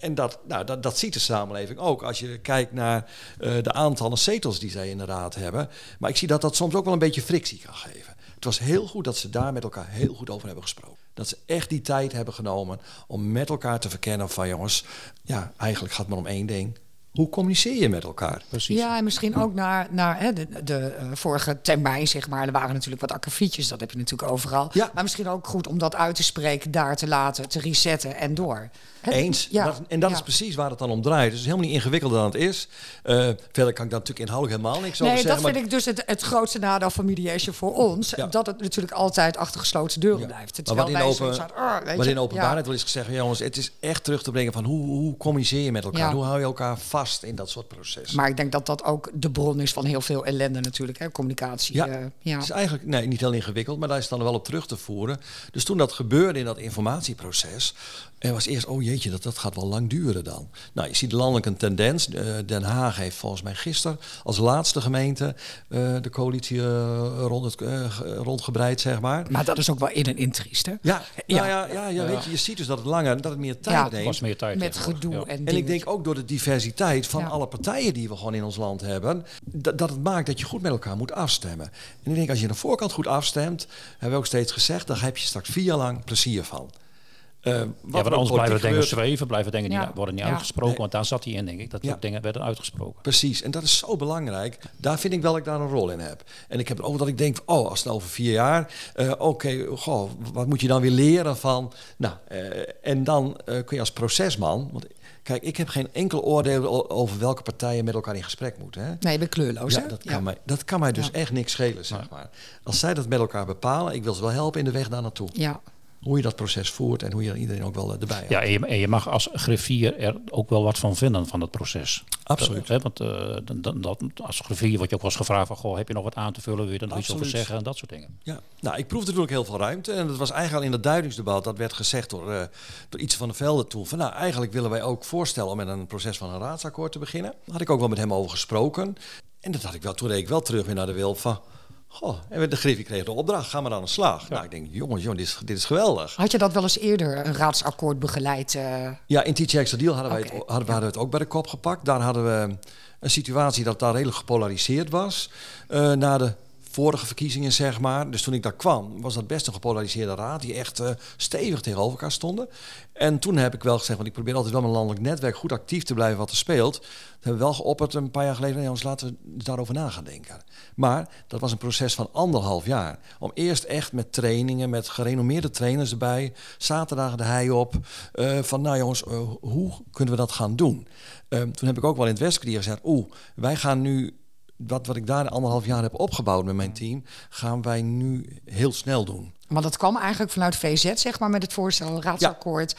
En dat, nou, dat, dat ziet de samenleving ook als je kijkt naar uh, de aantallen zetels die zij in de raad hebben. Maar ik zie dat dat soms ook wel een beetje frictie kan geven. Het was heel goed dat ze daar met elkaar heel goed over hebben gesproken. Dat ze echt die tijd hebben genomen om met elkaar te verkennen van jongens, ja, eigenlijk gaat het maar om één ding. Hoe communiceer je met elkaar? Precies. Ja, en misschien ook naar, naar hè, de, de uh, vorige termijn, zeg maar. Er waren natuurlijk wat akkefietjes, dat heb je natuurlijk overal. Ja. Maar misschien ook goed om dat uit te spreken, daar te laten, te resetten en door. Eens. Ja. Dat, en dat is precies waar het dan om draait. Dus het is helemaal niet ingewikkelder dan het is. Uh, verder kan ik daar natuurlijk inhoudelijk helemaal niks nee, over zeggen. Nee, dat vind ik dus het, het grootste nadeel van mediation voor ons. Dat het natuurlijk altijd achter gesloten deuren blijft. Het maar wat in, open, staat, oh, wat in openbaarheid wil is gezegd, jongens, het is echt terug te brengen van hoe, hoe communiceer je met elkaar? Hoe hou je elkaar vast in dat soort processen? Maar ik denk dat dat ook de bron is van heel veel ellende natuurlijk, hè, communicatie. Ja, uh, ja. het is eigenlijk nee, niet heel ingewikkeld, maar daar is dan wel op terug te voeren. Dus toen dat gebeurde in dat informatieproces, er was eerst, oh jeetje, dat, dat gaat wel lang duren dan. Nou, je ziet landelijk een tendens. Uh, Den Haag heeft volgens mij gisteren als laatste gemeente uh, de coalitie uh, rond het, rondgebreid, zeg maar. Maar dat is ook wel in een intriest, hè? Ja, ja, nou ja, ja, ja, weet je, je ziet dus dat het langer, dat het meer tijd neemt. was meer tijd. Met gedoe en En ik denk ook door de diversiteit van alle partijen die we gewoon in ons land hebben, dat, dat het maakt dat je goed met elkaar moet afstemmen. En ik denk, als je aan de voorkant goed afstemt, hebben we ook steeds gezegd, dan heb je straks vier jaar lang plezier van. Uh, ja, want anders blijven dingen zweven, blijven dingen niet, worden niet uitgesproken. Want daar zat hij in, denk ik, dat ja. dingen werden uitgesproken. Precies, en dat is zo belangrijk. Daar vind ik wel dat ik daar een rol in heb. En ik heb ook dat ik denk, oh, als het over vier jaar, uh, oké, okay, goh, wat moet je dan weer leren van... Nou, uh, en dan kun je als procesman... Want Kijk, ik heb geen enkel oordeel over welke partijen met elkaar in gesprek moeten. Hè? Nee, je bent kleurloos. Ja, dat, kan mij, dat kan mij dus echt niks schelen, zeg maar. Als zij dat met elkaar bepalen, ik wil ze wel helpen in de weg daar naartoe. Ja hoe je dat proces voert en hoe je iedereen ook wel eh, erbij hebt. Ja, en je, en je, mag als griffier er ook wel wat van vinden van het proces. Absoluut. Dat, hè, want uh, dat, dat, als griffier word je ook wel eens gevraagd van, goh, heb je nog wat aan te vullen, wil je er nog iets over zeggen en dat soort dingen. Ja, nou, ik proefde natuurlijk heel veel ruimte en dat was eigenlijk al in het duidingsdebat, dat werd gezegd door, uh, door iets van de velden toen, van nou, eigenlijk willen wij ook voorstellen om met een proces van een raadsakkoord te beginnen. Daar had ik ook wel met hem over gesproken. En dat had ik wel, toen reed ik wel terug weer naar de wil van Goh, en de Griffie kreeg de opdracht, ga maar aan de slag. Nou, ik denk, jongens, jongens dit, is, dit is geweldig. Had je dat wel eens eerder, een raadsakkoord begeleid? Uh... Ja, in Teach Deal hadden, wij het, hadden, ja. hadden we het ook bij de kop gepakt. Daar hadden we een situatie dat daar redelijk gepolariseerd was. Uh, na de vorige verkiezingen, zeg maar. Dus toen ik daar kwam, was dat best een gepolariseerde raad... die echt uh, stevig tegenover elkaar stonden. En toen heb ik wel gezegd, want ik probeer altijd wel mijn landelijk netwerk... goed actief te blijven wat er speelt. We hebben wel geopperd een paar jaar geleden... jongens, laten we daarover na gaan denken. Maar dat was een proces van anderhalf jaar. Om eerst echt met trainingen, met gerenommeerde trainers erbij... zaterdag de hei op, uh, van nou jongens, uh, hoe kunnen we dat gaan doen? toen heb ik ook wel in het Westkwartier gezegd... oeh, wij gaan nu dat wat ik daar anderhalf jaar heb opgebouwd met mijn team, gaan wij nu heel snel doen. Maar dat kwam eigenlijk vanuit VZ, zeg maar, met het voorstel raadsakkoord.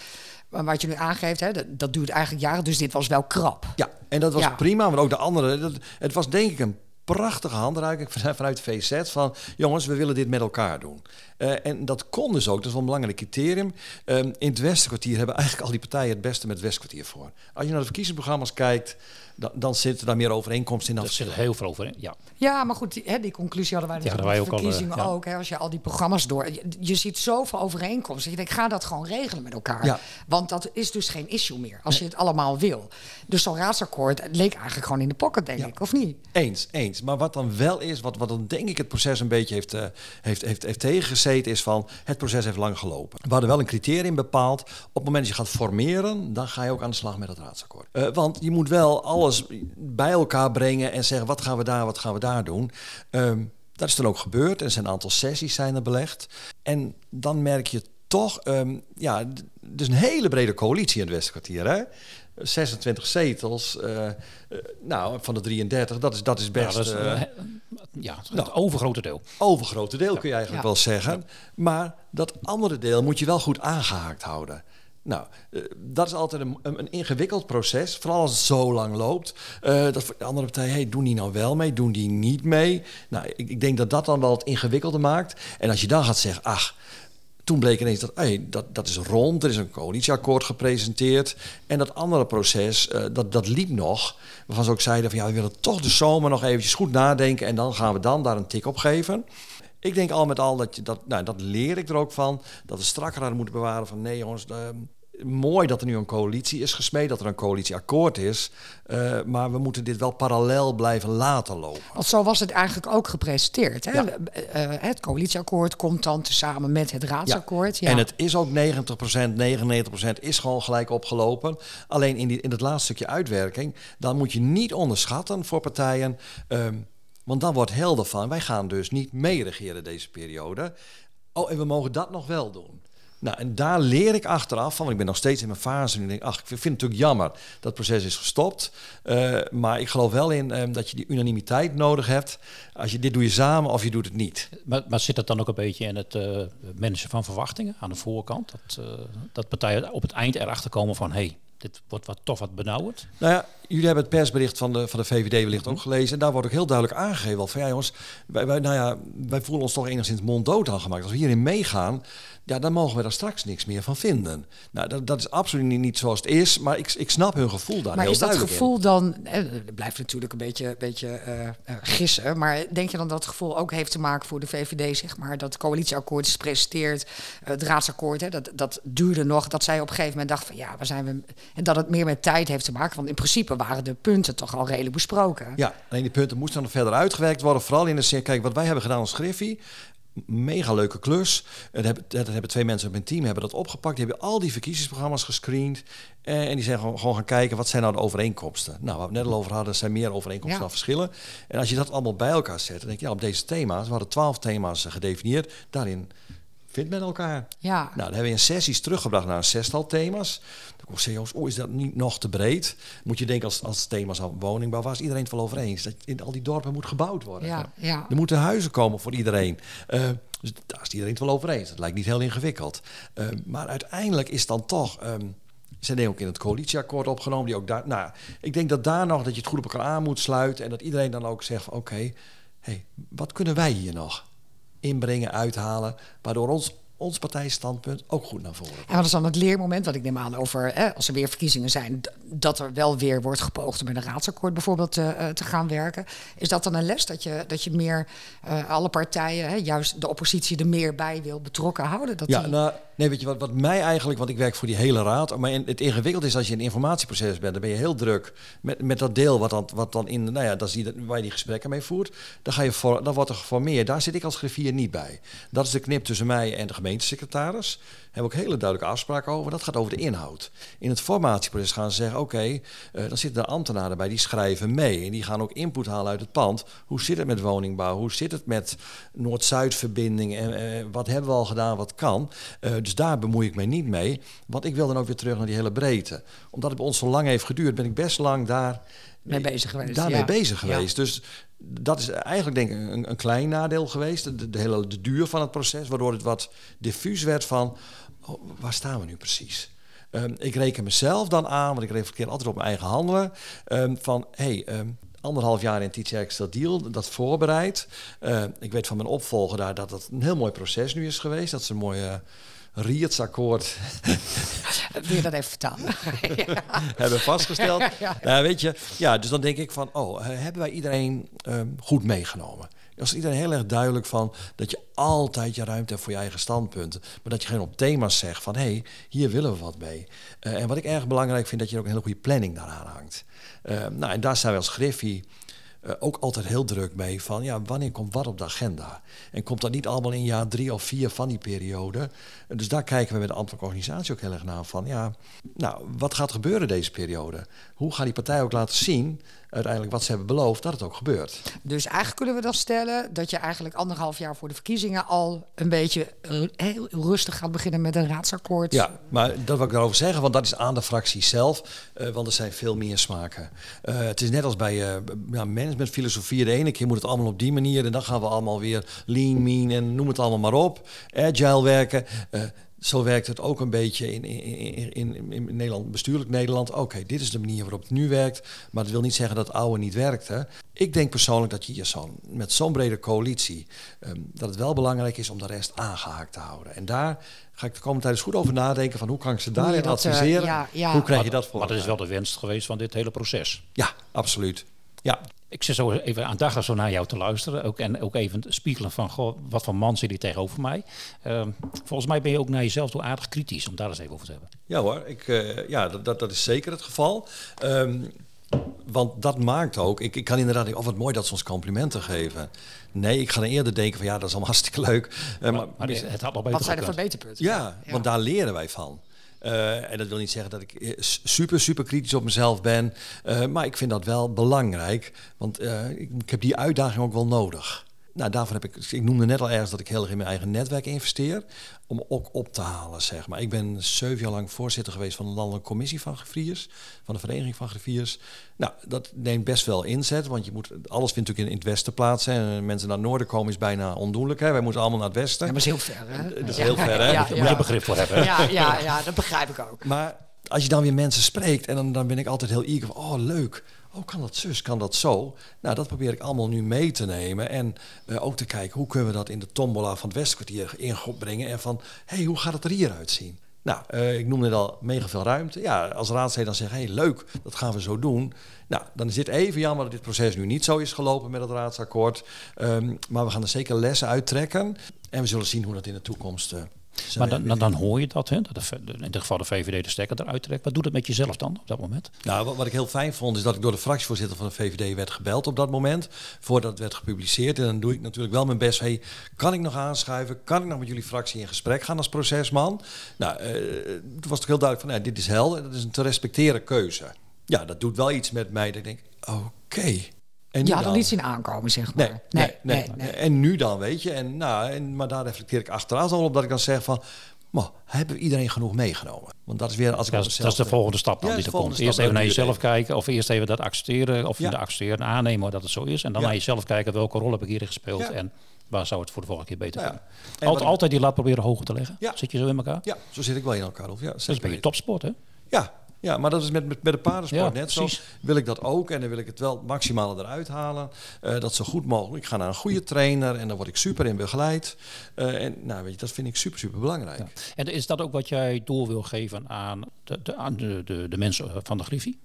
Ja. Wat je nu aangeeft, hè, dat, dat, duurt eigenlijk jaren, dus dit was wel krap. Ja, en dat was ja. prima, maar ook de andere. Dat, het was denk ik een prachtige handreiking vanuit VZ van jongens, we willen dit met elkaar doen. Uh, en dat kon dus ook, dat is wel een belangrijk criterium. Um, in het Westenkwartier hebben eigenlijk al die partijen het beste met het Westkwartier voor. Als je naar de verkiezingsprogramma's kijkt, dan, dan zitten daar meer overeenkomsten in. Dat zit heel veel over, ja. Ja, maar goed, die, hè, die conclusie hadden wij natuurlijk ja, de verkiezingen ook. Al, uh, ook hè, als je al die programma's door... Je, je ziet zoveel overeenkomsten. Je denkt, ga dat gewoon regelen met elkaar. Ja. Want dat is dus geen issue meer, als nee. je het allemaal wil. Dus zo'n raadsakkoord leek eigenlijk gewoon in de pocket, denk ja. ik, of niet? Eens, eens. Maar wat dan wel is, wat, wat dan denk ik het proces een beetje heeft, uh, heeft, heeft, heeft tegengezeten... is van, het proces heeft lang gelopen. We hadden wel een criterium bepaald. Op het moment dat je gaat formeren, dan ga je ook aan de slag met het raadsakkoord. Uh, want je moet wel alles bij elkaar brengen en zeggen wat gaan we daar, wat gaan we daar doen. Um, dat is dan ook gebeurd. Er zijn een aantal sessies zijn er belegd. En dan merk je toch, um, ja, dus een hele brede coalitie in het Westkwartier. Hè? 26 zetels, uh, uh, nou, van de 33, dat is, dat is best... Ja, dat is, uh, ja het nou, overgrote deel. Overgrote deel kun je eigenlijk ja. wel zeggen. Maar dat andere deel moet je wel goed aangehaakt houden. Nou, uh, dat is altijd een, een, ingewikkeld proces. Vooral als het zo lang loopt. Uh, dat de andere partijen, hey, doen die nou wel mee? Doen die niet mee? Nou, ik, ik, denk dat dat dan wel het ingewikkelder maakt. En als je dan gaat zeggen, ach, toen bleek ineens dat, hey, dat, dat is rond. Er is een coalitieakkoord gepresenteerd. En dat andere proces, uh, dat, dat liep nog. Waarvan ze ook zeiden van, ja, we willen toch de zomer nog eventjes goed nadenken. En dan gaan we dan daar een tik op geven. Ik denk al met al dat je dat, nou, dat leer ik er ook van, dat we strakker hadden moeten bewaren van nee jongens, de, mooi dat er nu een coalitie is gesmeed, dat er een coalitieakkoord is. Uh, maar we moeten dit wel parallel blijven laten lopen. Want zo was het eigenlijk ook gepresenteerd. Hè? Uh, het coalitieakkoord komt dan tezamen met het raadsakkoord. Ja. En het is ook 90%, 99% is gewoon gelijk opgelopen. Alleen in, die, in het laatste stukje uitwerking, dan moet je niet onderschatten voor partijen. Uh, want dan wordt helder van, wij gaan dus niet meeregeren deze periode. Oh, en we mogen dat nog wel doen. Nou, en daar leer ik achteraf van, want ik ben nog steeds in mijn fase nu. Denk, ach, ik vind het natuurlijk jammer dat het proces is gestopt. Uh, maar ik geloof wel in um, dat je die unanimiteit nodig hebt. Als je dit doe je samen of je doet het niet. Maar, maar zit dat dan ook een beetje in het uh, managen van verwachtingen aan de voorkant? Dat, uh, dat partijen op het eind erachter komen van, hé, hey, dit wordt wat toch wat benauwd. Nou ja, jullie hebben het persbericht van de, van de VVD wellicht ook gelezen. En daar wordt ook heel duidelijk aangegeven van ja jongens, wij, wij, nou ja, wij voelen ons toch enigszins monddood aangemaakt. Als we hierin meegaan, ja, dan mogen we daar straks niks meer van vinden. Nou, dat, dat is absoluut niet, zoals het is, maar ik, ik snap hun gevoel daar maar heel is dat gevoel in. dan, eh, blijft natuurlijk een beetje, beetje uh, gissen, maar denk je dan dat het gevoel ook heeft te maken voor de VVD, zeg maar, dat het coalitieakkoord is gepresenteerd, het raadsakkoord, hè, dat, dat duurde nog, dat zij op een gegeven moment dachten van ja, waar zijn we, en dat het meer met tijd heeft te maken, want in principe waren de punten toch al redelijk besproken. Ja, alleen die punten moesten dan verder uitgewerkt worden, vooral in de zin, kijk, wat wij hebben gedaan als Griffie, mega leuke klus. Dat hebben, dat hebben twee mensen op mijn team hebben dat opgepakt. Die hebben al die verkiezingsprogramma's gescreend. En die zijn gewoon, gewoon gaan kijken, wat zijn nou de overeenkomsten? Nou, waar we het net al over hadden, zijn meer overeenkomsten ja. dan verschillen. En als je dat allemaal bij elkaar zet, dan denk je, ja, op deze thema's, we hadden twaalf thema's gedefinieerd. Daarin vindt met elkaar. Ja. Nou, dan hebben we in sessies teruggebracht naar een zestal thema's. Dan kon jongens, oh, is dat niet nog te breed? Moet je denken als, als thema's aan woningbouw, was iedereen het wel over eens. Dat in al die dorpen moet gebouwd worden. Ja, ja. Er moeten huizen komen voor iedereen. Uh, dus daar is iedereen het wel over eens. Dat lijkt niet heel ingewikkeld. Uh, maar uiteindelijk is dan toch... Um, ze hebben ook in het coalitieakkoord opgenomen. Die ook daar, nou, ik denk dat daar nog dat je het goed op elkaar aan moet sluiten. En dat iedereen dan ook zegt: oké, okay, hey, wat kunnen wij hier nog inbrengen, uithalen. Waardoor ons ons partijstandpunt ook goed naar voren. En wat is dan het leermoment, wat ik neem aan over hè, als er weer verkiezingen zijn, dat er wel weer wordt gepoogd om met een raadsakkoord bijvoorbeeld uh, te gaan werken. Is dat dan een les dat je, dat je meer uh, alle partijen, hè, juist de oppositie, er meer bij wil betrokken houden? Dat ja, die... nou, nee, weet je wat, wat mij eigenlijk, want ik werk voor die hele raad, maar het ingewikkeld is als je in een informatieproces bent, dan ben je heel druk met, met dat deel wat dan, wat dan in, nou ja, dat is die, waar je die gesprekken mee voert. Dan, ga je voor, dan wordt er geformeerd. Daar zit ik als griffier niet bij. Dat is de knip tussen mij en de gemeente gemeentesecretaris. Hebben ook hele duidelijke afspraken over. Dat gaat over de inhoud. In het formatieproces gaan ze zeggen: oké, okay, uh, dan zitten er ambtenaren bij die schrijven mee. En die gaan ook input halen uit het pand. Hoe zit het met woningbouw? Hoe zit het met Noord-Zuid-verbinding? En uh, wat hebben we al gedaan? Wat kan? Uh, dus daar bemoei ik mij niet mee. Want ik wil dan ook weer terug naar die hele breedte. Omdat het bij ons zo lang heeft geduurd, ben ik best lang daar mee bezig geweest. Daarmee ja. bezig geweest. Ja. Dus dat is eigenlijk denk ik een, een klein nadeel geweest. De, de, hele de duur van het proces, waardoor het wat diffuus werd van waar staan we nu precies? Um, ik reken mezelf dan aan, want ik reflecteer altijd op mijn eigen handelen. Um, van hé, hey, um, anderhalf jaar in Teach Extra Deal, dat voorbereid. Uh, ik weet van mijn opvolger daar dat het een heel mooi proces nu is geweest. Dat is een mooie Riertsakkoord. Wil je dat even vertalen? ja. Hebben vastgesteld. ja, ja. Nou, weet je, ja, dus dan denk ik van, oh, hebben wij iedereen um, goed meegenomen? Als iedereen heel erg duidelijk van dat je altijd je ruimte hebt voor je eigen standpunten. Maar dat je geen op thema's zegt van hé, hey, hier willen we wat mee. Uh, en wat ik erg belangrijk vind, dat je ook een hele goede planning daaraan hangt. Uh, nou, en daar zijn we als Griffie uh, ook altijd heel druk mee van ja, wanneer komt wat op de agenda? En komt dat niet allemaal in jaar drie of vier van die periode? Dus daar kijken we met de ambtelijke organisatie ook heel erg naar van ja, nou, wat gaat gebeuren deze periode? Hoe gaan die partijen ook laten zien uiteindelijk wat ze hebben beloofd, dat het ook gebeurt. Dus eigenlijk kunnen we dan stellen dat je eigenlijk anderhalf jaar voor de verkiezingen al een beetje heel rustig gaat beginnen met een raadsakkoord. Ja, maar dat wil ik daarover zeggen, want dat is aan de fractie zelf, uh, want er zijn veel meer smaken. Uh, het is net als bij uh, ja, managementfilosofie, de ene keer moet het allemaal op die manier en dan gaan we allemaal weer lean, mean en noem het allemaal maar op. Agile werken. Zo werkt het ook een beetje in, in, in, in Nederland, bestuurlijk Nederland. Oké, okay, dit is de manier waarop het nu werkt. Maar dat wil niet zeggen dat het oude niet werkt. Hè. Ik denk persoonlijk dat je hier zo, met zo'n brede coalitie... Um, dat het wel belangrijk is om de rest aangehaakt te houden. En daar ga ik de komende tijd eens goed over nadenken... van hoe kan ik ze daarin adviseren? Uh, ja, ja. Hoe krijg je dat voor? Maar dat is wel de winst geweest van dit hele proces. Ja, absoluut. Ja. Ik zit zo even aandachtig zo naar jou te luisteren. Ook, en ook even spiegelen van, goh, wat voor man zit hier tegenover mij. Ehm, volgens mij ben je ook naar jezelf toe aardig kritisch, om daar eens even over te hebben. Ja hoor, ik, uh, ja, dat, dat is zeker het geval. Um, want dat maakt ook, ik, ik kan inderdaad denken, oh wat mooi dat ze ons complimenten geven. Nee, ik ga dan eerder denken van ja, dat is allemaal hartstikke leuk. Uh, maar, maar, het had nog beter Wat zijn er verbeterpunten? Ja, ja, want daar leren wij van. Uh, en dat wil niet zeggen dat ik eh, super, super kritisch op mezelf ben. Uh, maar ik vind dat wel belangrijk. Want ik, heb die uitdaging ook wel nodig. Nou, daarvoor heb ik, ik noemde net al ergens dat ik heel erg in mijn eigen netwerk investeer. Om ook op te halen, zeg maar. Ik ben zeven jaar lang voorzitter geweest van de Landelijke Commissie van Griffiers. Van de Vereniging van Griffiers. Nou, dat neemt best wel inzet. Want je moet, alles vindt natuurlijk in, het westen plaats. En mensen naar het noorden komen is bijna ondoenlijk. Hè. Wij moeten allemaal naar het westen. Ja, maar is heel ver, hè? Dat is heel ver, hè? Ja, ja, Daar begrip voor hebben. Ja, ja, ja, dat begrijp ik ook. Maar als je dan weer mensen spreekt... en dan, dan ben ik altijd heel eager van... oh, leuk Oh, kan dat zus, kan dat zo? Nou, dat probeer ik allemaal nu mee te nemen. En uh, ook te kijken, hoe kunnen we dat in de tombola van het Westkwartier inbrengen? En van, hé, hey, hoe gaat het er hier uitzien? Nou, uh, ik noemde al mega veel ruimte. Ja, als raadsleden dan zeggen, hé, hey, leuk, dat gaan we zo doen. Nou, dan is dit even jammer dat dit proces nu niet zo is gelopen met het raadsakkoord. Um, maar we gaan er zeker lessen uittrekken. En we zullen zien hoe dat in de toekomst uh, maar dan, dan, dan, hoor je dat, hè? dat de, in dit geval de VVD de stekker eruit trekt. Wat doet het met jezelf dan op dat moment? Nou, wat, wat, ik heel fijn vond, is dat ik door de fractievoorzitter van de VVD werd gebeld op dat moment. Voordat het werd gepubliceerd. En dan doe ik natuurlijk wel mijn best. Hey, kan ik nog aanschuiven? Kan ik nog met jullie fractie in gesprek gaan als procesman? Nou, uh, het was toch heel duidelijk van, nou, dit is helder. Dat is een te respecteren keuze. Ja, dat doet wel iets met mij. Dat ik denk, oké. En ja, dan niet zien aankomen, zeg maar. Nee, nee, nee, En nu dan, weet je. En, nou, en, maar daar reflecteer ik achteraf al op dat ik dan zeg van... Maar hebben we iedereen genoeg meegenomen? Want dat is weer als ik dat, is, dat is de volgende stap dan die er komt. Eerst even naar jezelf kijken, of eerst even dat accepteren, of je de accepteren aannemen dat het zo is. En dan naar jezelf kijken, welke rol heb ik hierin gespeeld en waar zou het voor de volgende keer beter kunnen. Altijd, altijd die lat proberen hoger te leggen. Zit je zo in elkaar? Ja, zo zit ik wel in elkaar. Of ja, dat is je topsport, hè? Ja, ja, maar dat is met, met, met de paardensport net zo. Wil ik dat ook en dan wil ik het wel het maximale eruit halen. Uh, dat zo goed mogelijk. Ik ga naar een goede trainer en dan word ik super in begeleid. Uh, en nou, weet je, dat vind ik super, super belangrijk. En is dat ook wat jij door wil geven aan de, de, aan de, de, de mensen van de Griffie?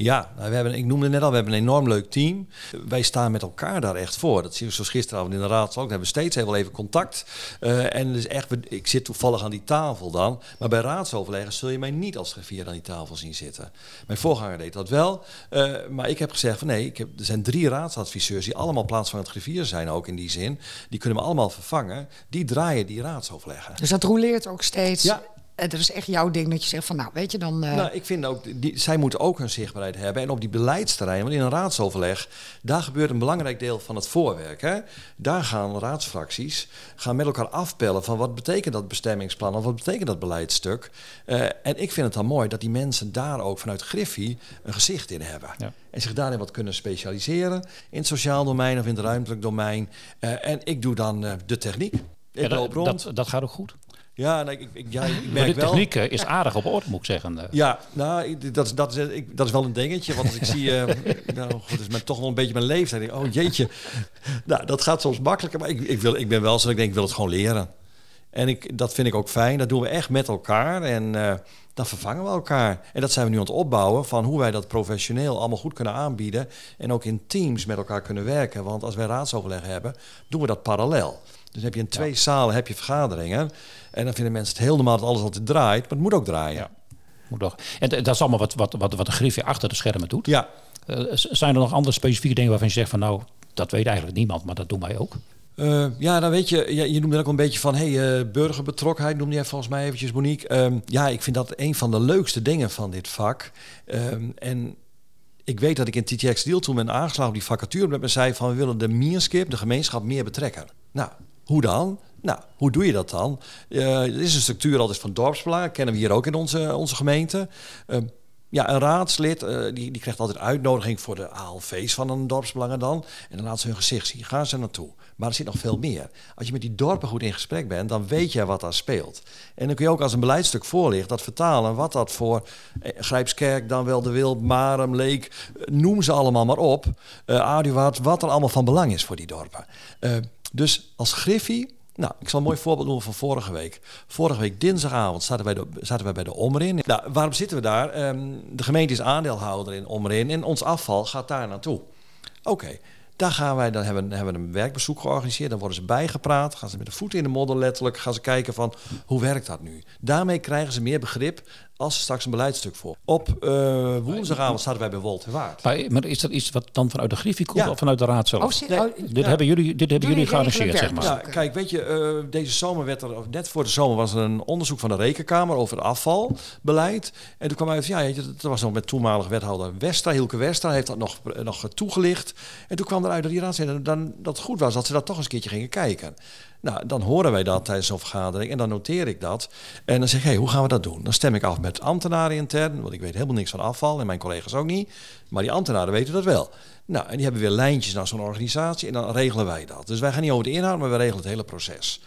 Ja, nou, we hebben, ik noemde net al, we hebben een enorm leuk team. Wij staan met elkaar daar echt voor. Dat zien we zoals gisteravond in de raad ook. We hebben steeds heel even contact. Uh, en dus echt, ik zit toevallig aan die tafel dan. Maar bij raadsoverleggen zul je mij niet als griffier aan die tafel zien zitten. Mijn voorganger deed dat wel. Uh, maar ik heb gezegd van nee, ik heb, er zijn drie raadsadviseurs die allemaal plaatsvangend griffier zijn ook in die zin. Die kunnen we allemaal vervangen. Die draaien die raadsoverleggen. Dus dat roleert ook steeds? Ja, het is echt jouw ding dat je zegt van nou, weet je dan. Uh... Nou, ik vind ook, die, zij moeten ook hun zichtbaarheid hebben. En op die beleidsterrein, want in een raadsoverleg, daar gebeurt een belangrijk deel van het voorwerk. Hè? Daar gaan raadsfracties gaan met elkaar afpellen van wat betekent dat bestemmingsplan of wat betekent dat beleidstuk. Uh, en ik vind het dan mooi dat die mensen daar ook vanuit Griffie een gezicht in hebben. Ja. En zich daarin wat kunnen specialiseren in het sociaal domein of in het ruimtelijk domein. Uh, en ik doe dan de techniek. Ja, dat, dat, dat gaat ook goed. Ja, nee, ik, ik, ja, ik merk de techniek wel... is aardig op orde, moet ik zeggen. Ja, nou, dat, dat, is, ik, dat is wel een dingetje. Want als ik zie, uh, nou, goed, is met toch wel een beetje mijn leeftijd. oh jeetje, nou, dat gaat soms makkelijker. Maar ik, ik, wil, ik ben wel zo, ik denk, ik wil het gewoon leren. En ik, dat vind ik ook fijn. Dat doen we echt met elkaar. En uh, dan vervangen we elkaar. En dat zijn we nu aan het opbouwen van hoe wij dat professioneel allemaal goed kunnen aanbieden. En ook in teams met elkaar kunnen werken. Want als wij raadsoverleg hebben, doen we dat parallel. Dus heb je in twee zalen heb je vergaderingen. En dan vinden mensen het heel normaal dat alles altijd draait. Maar het moet ook draaien. Ja. Moet toch. En dat is allemaal wat, wat, wat, wat de griffie achter de schermen doet. Ja. Uh, zijn er nog andere specifieke dingen waarvan je zegt van nou, dat weet eigenlijk niemand, maar dat doen wij ook? Uh, ja, dan weet je, je, je noemde ook een beetje van hey, uh, burgerbetrokkenheid, noemde jij volgens mij eventjes, Monique. Um, ja, ik vind dat een van de leukste dingen van dit vak. Um, en ik weet dat ik in TTX Deal toen ben aangeslagen die vacature met me zei van we willen de Mierskip, de gemeenschap, meer betrekken. Nou, hoe dan? Nou, hoe doe je dat dan? Uh, er is een structuur altijd van dorpsbelang, kennen we hier ook in onze, onze gemeente. Uh, ja, een raadslid uh, die, die krijgt altijd uitnodiging voor de ALV's van een dorpsbelangen dan. En dan laat ze hun gezicht zien. Gaan ze naartoe. Maar er zit nog veel meer. Als je met die dorpen goed in gesprek bent, dan weet je wat daar speelt. En dan kun je ook als een beleidstuk voorlicht dat vertalen wat dat voor eh, Grijpskerk, dan wel de Wild, Marem, Leek, noem ze allemaal maar op. Uh, wat er allemaal van belang is voor die dorpen. Dus als Griffie, nou, ik zal een mooi voorbeeld noemen van vorige week. Vorige week dinsdagavond zaten wij, de, zaten wij bij de Omrin. Nou, waarom zitten we daar? Um, de gemeente is aandeelhouder in Omrin en ons afval gaat daar naartoe. Oké, daar gaan wij, dan hebben, hebben een werkbezoek georganiseerd. Dan worden ze bijgepraat. Gaan ze met de voeten in de modder letterlijk. Gaan ze kijken van hoe werkt dat nu? Daarmee krijgen ze meer begrip als ze straks een beleidstuk voor. Op uh, woensdagavond zaten wij bij Wolt Waard. Maar, maar, is dat iets wat dan vanuit de Griffie komt of vanuit de Raad zelf? Oh, nee, oh, dit hebben jullie, dit hebben jullie gearrangeerd, zeg maar. Ja, kijk, weet je, uh, deze zomer werd er, net voor de zomer was er een onderzoek van de Rekenkamer over het afvalbeleid. En toen kwam uit, ja, dat was nog met toenmalig wethouder Westra, Hilke Westra, heeft dat nog, nog toegelicht. En toen kwam eruit dat die raad zei dat het goed was dat ze dat toch eens een keertje gingen kijken. Nou, dan horen wij dat tijdens zo'n vergadering en dan noteer ik dat. En dan zeg ik, hey, hoe gaan we dat doen? Dan stem ik af met ambtenaren intern, want ik weet helemaal niks van afval en mijn collega's ook niet. Maar die ambtenaren weten dat wel. Nou, en die hebben weer lijntjes naar zo'n organisatie en dan regelen wij dat. Dus wij gaan niet over de inhoud, maar we regelen het hele proces.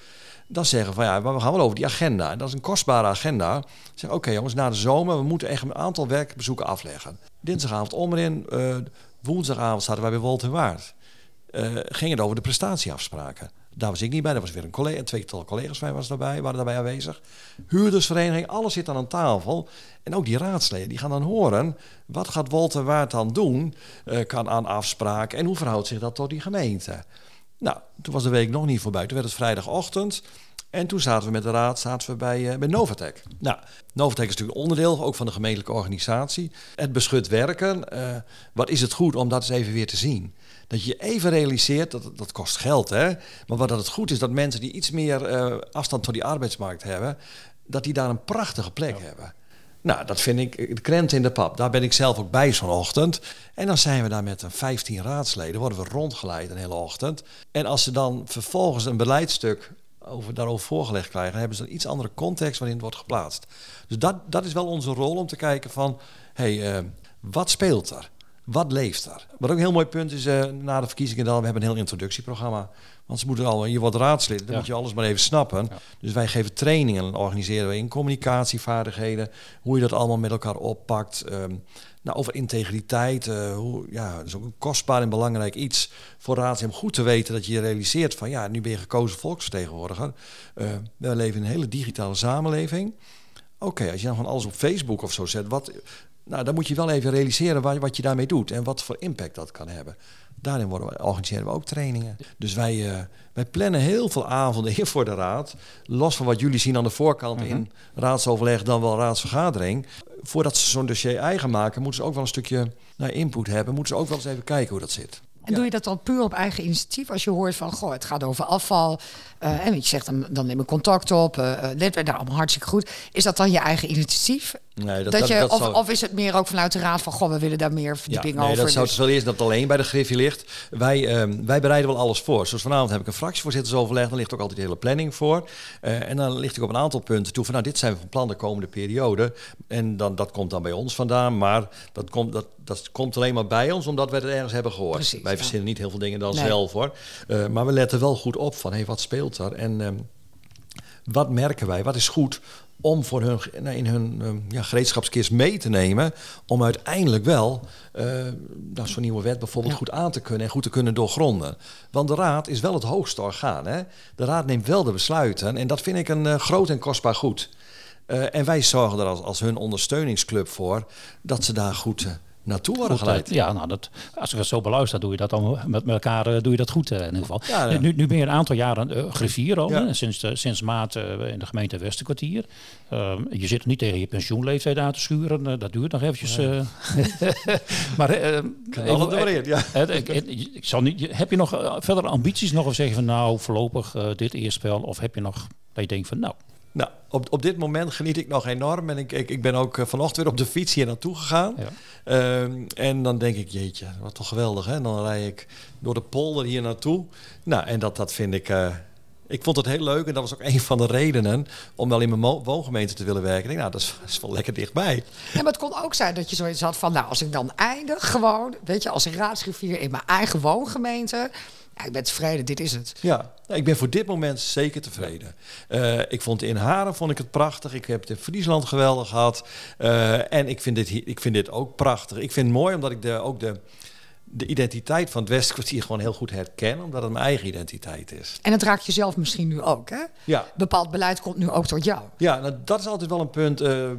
Dan zeggen we van ja, we gaan wel over die agenda. En dat is een kostbare agenda. Zeg, oké jongens, na de zomer, we moeten echt een aantal werkbezoeken afleggen. Dinsdagavond omrin, uh, woensdagavond zaten wij bij Walter Waard. Uh, ging het over de prestatieafspraken. Daar was ik niet bij. Daar was weer een collega, een tweetal collega's van mij was daarbij, waren daarbij aanwezig. Huurdersvereniging, alles zit dan aan tafel. En ook die raadsleden, die gaan dan horen... wat gaat Walter Waard dan doen uh, kan aan afspraken... en hoe verhoudt zich dat tot die gemeente? Nou, toen was de week nog niet voorbij. Toen werd het vrijdagochtend... En toen zaten we met de raad zaten we bij, uh, bij Novatec. Nou, Novatec is natuurlijk onderdeel ook van de gemeentelijke organisatie. Het beschut werken. Uh, wat is het goed om dat eens even weer te zien? Dat je even realiseert, dat dat kost geld, hè? maar wat dat het goed is, dat mensen die iets meer uh, afstand tot die arbeidsmarkt hebben, dat die daar een prachtige plek hebben. Nou, dat vind ik de krent in de pap. Daar ben ik zelf ook bij zo'n ochtend. En dan zijn we daar met een 15 raadsleden, worden we rondgeleid een hele ochtend. En als ze dan vervolgens een beleidstuk over, daarover voorgelegd krijgen, hebben ze een iets andere context waarin het wordt geplaatst. Dus dat, dat is wel onze rol om te kijken van, hé, hey, uh, wat speelt er? Wat leeft er? Wat ook een heel mooi punt is, uh, na de verkiezingen dan, we hebben een heel introductieprogramma. Want ze moeten al, je wordt raadslid, dan moet je alles maar even snappen. Dus wij geven trainingen en organiseren we in communicatievaardigheden, hoe je dat allemaal met elkaar oppakt. Um, nou, over integriteit, uh, hoe, ja, dat is ook een kostbaar en belangrijk iets voor raadsleden om goed te weten dat je je realiseert van, ja, nu ben je gekozen volksvertegenwoordiger. Uh, we leven in een hele digitale samenleving. Oké, als je dan van alles op Facebook of zo zet, wat, nou, dan moet je wel even realiseren wat, je daarmee doet en wat voor impact dat kan hebben. Daarin worden we, organiseren we ook trainingen. Dus wij, uh, wij plannen heel veel avonden in voor de raad. Los van wat jullie zien aan de voorkant mhm. in raadsoverleg, dan wel raadsvergadering. Voordat ze zo'n dossier eigen maken, moeten ze ook wel een stukje nou, input hebben. Moeten ze ook wel eens even kijken hoe dat zit. En doe je dat dan puur op eigen initiatief? Als je hoort van, goh, het gaat over afval. Uh, en je zegt, dan, dan neem ik contact op. Uh, let daar allemaal hartstikke goed. Is dat dan je eigen initiatief? Nee, dat, dat, je, of, of, is het meer ook vanuit de raad van, goh, we willen daar meer verdieping ja, nee, over? dat zou dus wel eerst dat alleen bij de Griffie ligt. Wij, uh, wij bereiden wel alles voor. Zoals vanavond heb ik een fractievoorzittersoverleg. Dan ligt ook altijd de hele planning voor. en dan ligt ik op een aantal punten toe van, nou, dit zijn we van plan de komende periode. En dan, dat komt dan bij ons vandaan. Maar dat komt, dat, dat komt alleen maar bij ons, omdat we het ergens hebben gehoord. Precies, wij verzinnen niet heel veel dingen dan zelf, hoor. maar we letten wel goed op van, hé, hey, wat speelt er? En ehm, wat merken wij? Wat is goed om voor hun, in hun ehm, ja, gereedschapskist mee te nemen. Om uiteindelijk wel uh, nou, zo'n nieuwe wet bijvoorbeeld goed aan te kunnen en goed te kunnen doorgronden. Want de raad is wel het hoogste orgaan. Hè? De raad neemt wel de besluiten. En dat vind ik een uh, groot en kostbaar goed. Uh, en wij zorgen er als, als hun ondersteuningsclub voor dat ze daar goed naartoe worden geleid. Ja, nou, dat, als ik het zo beluister, doe je dat dan met elkaar uh, doe je dat goed uh, in ieder geval. Ja, ja. Nu, nu ben je een aantal jaren uh, griffier al, ja. sinds, sinds maart in de gemeente Westerkwartier. Ehm, je zit niet tegen je pensioenleeftijd aan te schuren, dat duurt nog eventjes. maar even, ja. ik, ik, zal niet, heb je nog verder ambities nog of zeggen van nou voorlopig dit eerste spel of heb je nog dat je denkt van nou nou, op, op dit moment geniet ik nog enorm. En ik, ik, ik ben ook vanochtend weer op de fiets hier naartoe gegaan. Ja. Um, en dan denk ik, jeetje, wat toch geweldig. Hè? Dan rij ik door de polder hier naartoe. Nou, en dat, dat vind ik... Uh, ik vond het heel leuk en dat was ook een van de redenen om wel in mijn woongemeente te willen werken. Ik denk, nou, dat is, is, wel lekker dichtbij. Ja, maar het kon ook zijn dat je zoiets had van, nou, als ik dan eindig gewoon, weet je, als een in mijn eigen woongemeente, ik ben tevreden, dit is het. Ja, ik ben voor dit moment zeker tevreden. Uh, ik vond in Haren vond ik het prachtig. Ik heb het in Friesland geweldig gehad. Uh, en ik vind, dit, ik vind dit ook prachtig. Ik vind het mooi omdat ik de, ook de, de identiteit van het Westkwartier gewoon heel goed herkennen, omdat het mijn eigen identiteit is. En het raakt jezelf misschien nu ook, hè? Ja. Bepaald beleid komt nu ook tot jou. Ja, nou, dat is altijd wel een punt. Uh,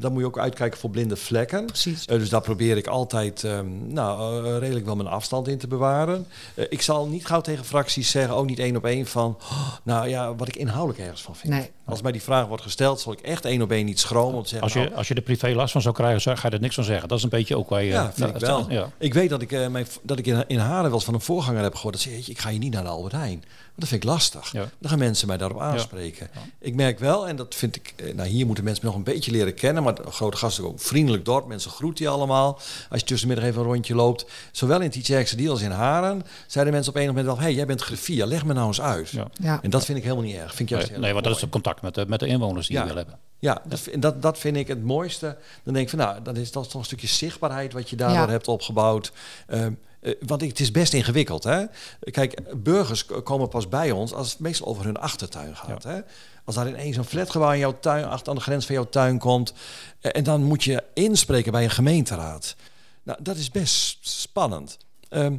dan moet je ook uitkijken voor blinde vlekken. Precies. Uh, dus daar probeer ik altijd um, nou, uh, redelijk wel mijn afstand in te bewaren. ik zal niet gauw tegen fracties zeggen, ook niet één op één van, oh, nou ja, wat ik inhoudelijk ergens van vind. Nee. Als mij die vraag wordt gesteld, zal ik echt één op één niet schromen om te zeggen. Als je, nou, als je er privé last van zou krijgen, ga je er niks van zeggen. Dat is een beetje ook waar je. Ja, vind ik wel. Ja. Ik weet dat ik, mijn, dat ik in, in Haren wel van een voorganger heb gehoord. Dat ze, ik ga je niet naar de Albert Heijn. Want dat vind ik lastig. Ja. Dan gaan mensen mij daarop aanspreken. Ja. Ik merk wel, en dat vind ik... Nou, hier moeten mensen me nog een beetje leren kennen. Maar de grote gasten ook vriendelijk dorp. Mensen groeten je allemaal. Als je tussenmiddag even een rondje loopt. Zowel in Tietjerkse die als in Haren. Zeiden mensen op een moment wel... Hé, hey, jij bent griffier. Leg me nou eens uit. Ja. Ja. En dat vind ik helemaal niet erg. Vind ik juist Nee, heel nee, want dat is het contact met de, met de inwoners die Ja. je wil hebben. Ja, dat, vind- dat, dat vind ik het mooiste. Dan denk ik van, nou, dan is dat toch een stukje zichtbaarheid wat je daardoor Ja. hebt opgebouwd. Ehm, eh, want het is best ingewikkeld. Hè? Kijk, burgers komen pas bij ons als het meestal over hun achtertuin gaat. Hè? Als daar ineens een flatgebouw in jouw tuin, achter aan de grens van jouw tuin komt. eh, en dan moet je inspreken bij een gemeenteraad. Nou, dat is best spannend. Ehm,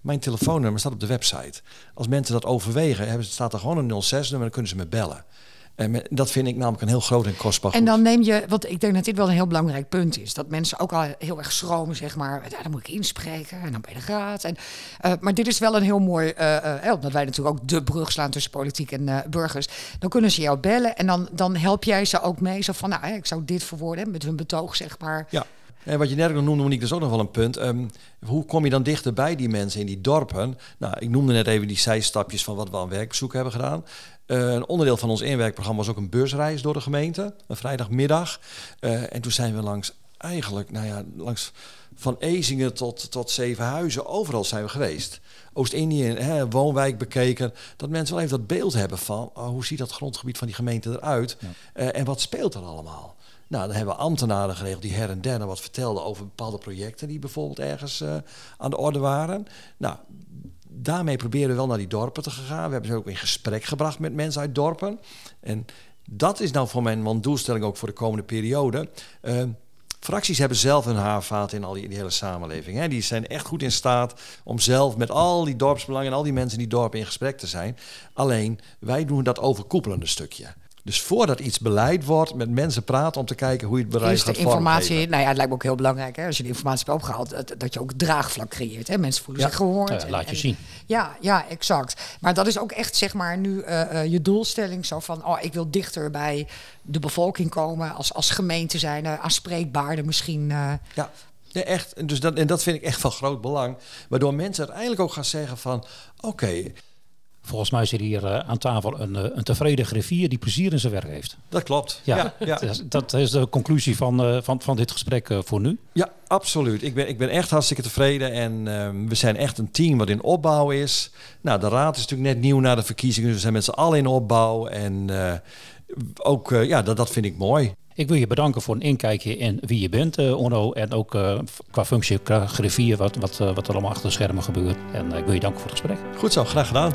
mijn telefoonnummer staat op de website. Als mensen dat overwegen, hebben, staat er gewoon een 06-nummer en dan kunnen ze me bellen. En me- dat vind ik namelijk een heel groot en kostbaar En dan neem je, want ik denk dat dit wel een heel belangrijk punt is. Dat mensen ook al heel erg schromen, zeg maar. Ja, dan moet ik inspreken en dan bij de raad. En, eh, maar dit is wel een heel mooi, eh, eh, omdat wij natuurlijk ook de brug slaan tussen politiek en eh, burgers. Dan kunnen ze jou bellen en dan, dan help jij ze ook mee. Zo van, nou, ik zou dit verwoorden met hun betoog, zeg maar. Ja. En wat je net ook noemde, Monique, dat is ook nog wel een punt. Ehm, hoe kom je dan dichter bij die mensen in die dorpen? Nou, ik noemde net even die zijstapjes van wat we aan werkbezoek hebben gedaan. Eh, een onderdeel van ons inwerkprogramma was ook een busreis door de gemeente, een vrijdagmiddag. Eh, en toen zijn we langs eigenlijk, nou ja, langs van Ezingen tot, tot Zevenhuizen, overal zijn we geweest. Oost-Indië, woonwijk bekeken. Dat mensen wel even dat beeld hebben van oh, hoe ziet dat grondgebied van die gemeente eruit? Eh, en wat speelt er allemaal? Nou, dan hebben we ambtenaren geregeld die her en der wat vertelden over bepaalde projecten die bijvoorbeeld ergens aan de orde waren. Nou, daarmee proberen we wel naar die dorpen te gaan. We hebben ze ook in gesprek gebracht met mensen uit dorpen. En dat is nou voor mijn mijn doelstelling ook voor de komende periode. Eh, fracties hebben zelf een haarvaat in al die, die hele samenleving. Hè. Die zijn echt goed in staat om zelf met al die dorpsbelangen en al die mensen in die dorpen in gesprek te zijn. Alleen, wij doen dat overkoepelende stukje. Dus voordat iets beleid wordt, met mensen praten om te kijken hoe je het beleid Eerst gaat de informatie, vormgeven. nou ja, het lijkt me ook heel belangrijk hè, als je de informatie hebt opgehaald, dat, dat je ook draagvlak creëert. Hè. Mensen voelen Ja. zich gehoord. Ja, en- laat je en- zien. Ja, ja, exact. Maar dat is ook echt zeg maar nu eh, eh, je doelstelling zo van, oh, ik wil dichter bij de bevolking komen als, als gemeente zijn, uh, aanspreekbaarder misschien. eh. Ja, echt. En, dus dat, en dat vind ik echt van groot belang. Waardoor mensen uiteindelijk ook gaan zeggen van... oké, Volgens mij zit hier eh, aan tafel een, eh, een tevreden griffier die plezier in zijn werk heeft. dat klopt. Ja, Ja, ja, Dat, is, dat is de conclusie van, eh, van, van dit gesprek voor nu. Ja, absoluut. Ik ben, ik ben echt hartstikke tevreden. En ehm, we zijn echt een team wat in opbouw is. Nou, de raad is natuurlijk net nieuw na de verkiezingen. Dus we zijn met z'n allen in opbouw. En ook, ja, dat, dat vind ik mooi. Ik wil je bedanken voor een inkijkje in wie je bent, eh Onno. En ook qua functie, qua griffier, wat, wat, wat er allemaal achter de schermen gebeurt. En ik wil je danken voor het gesprek. Goed zo, graag gedaan.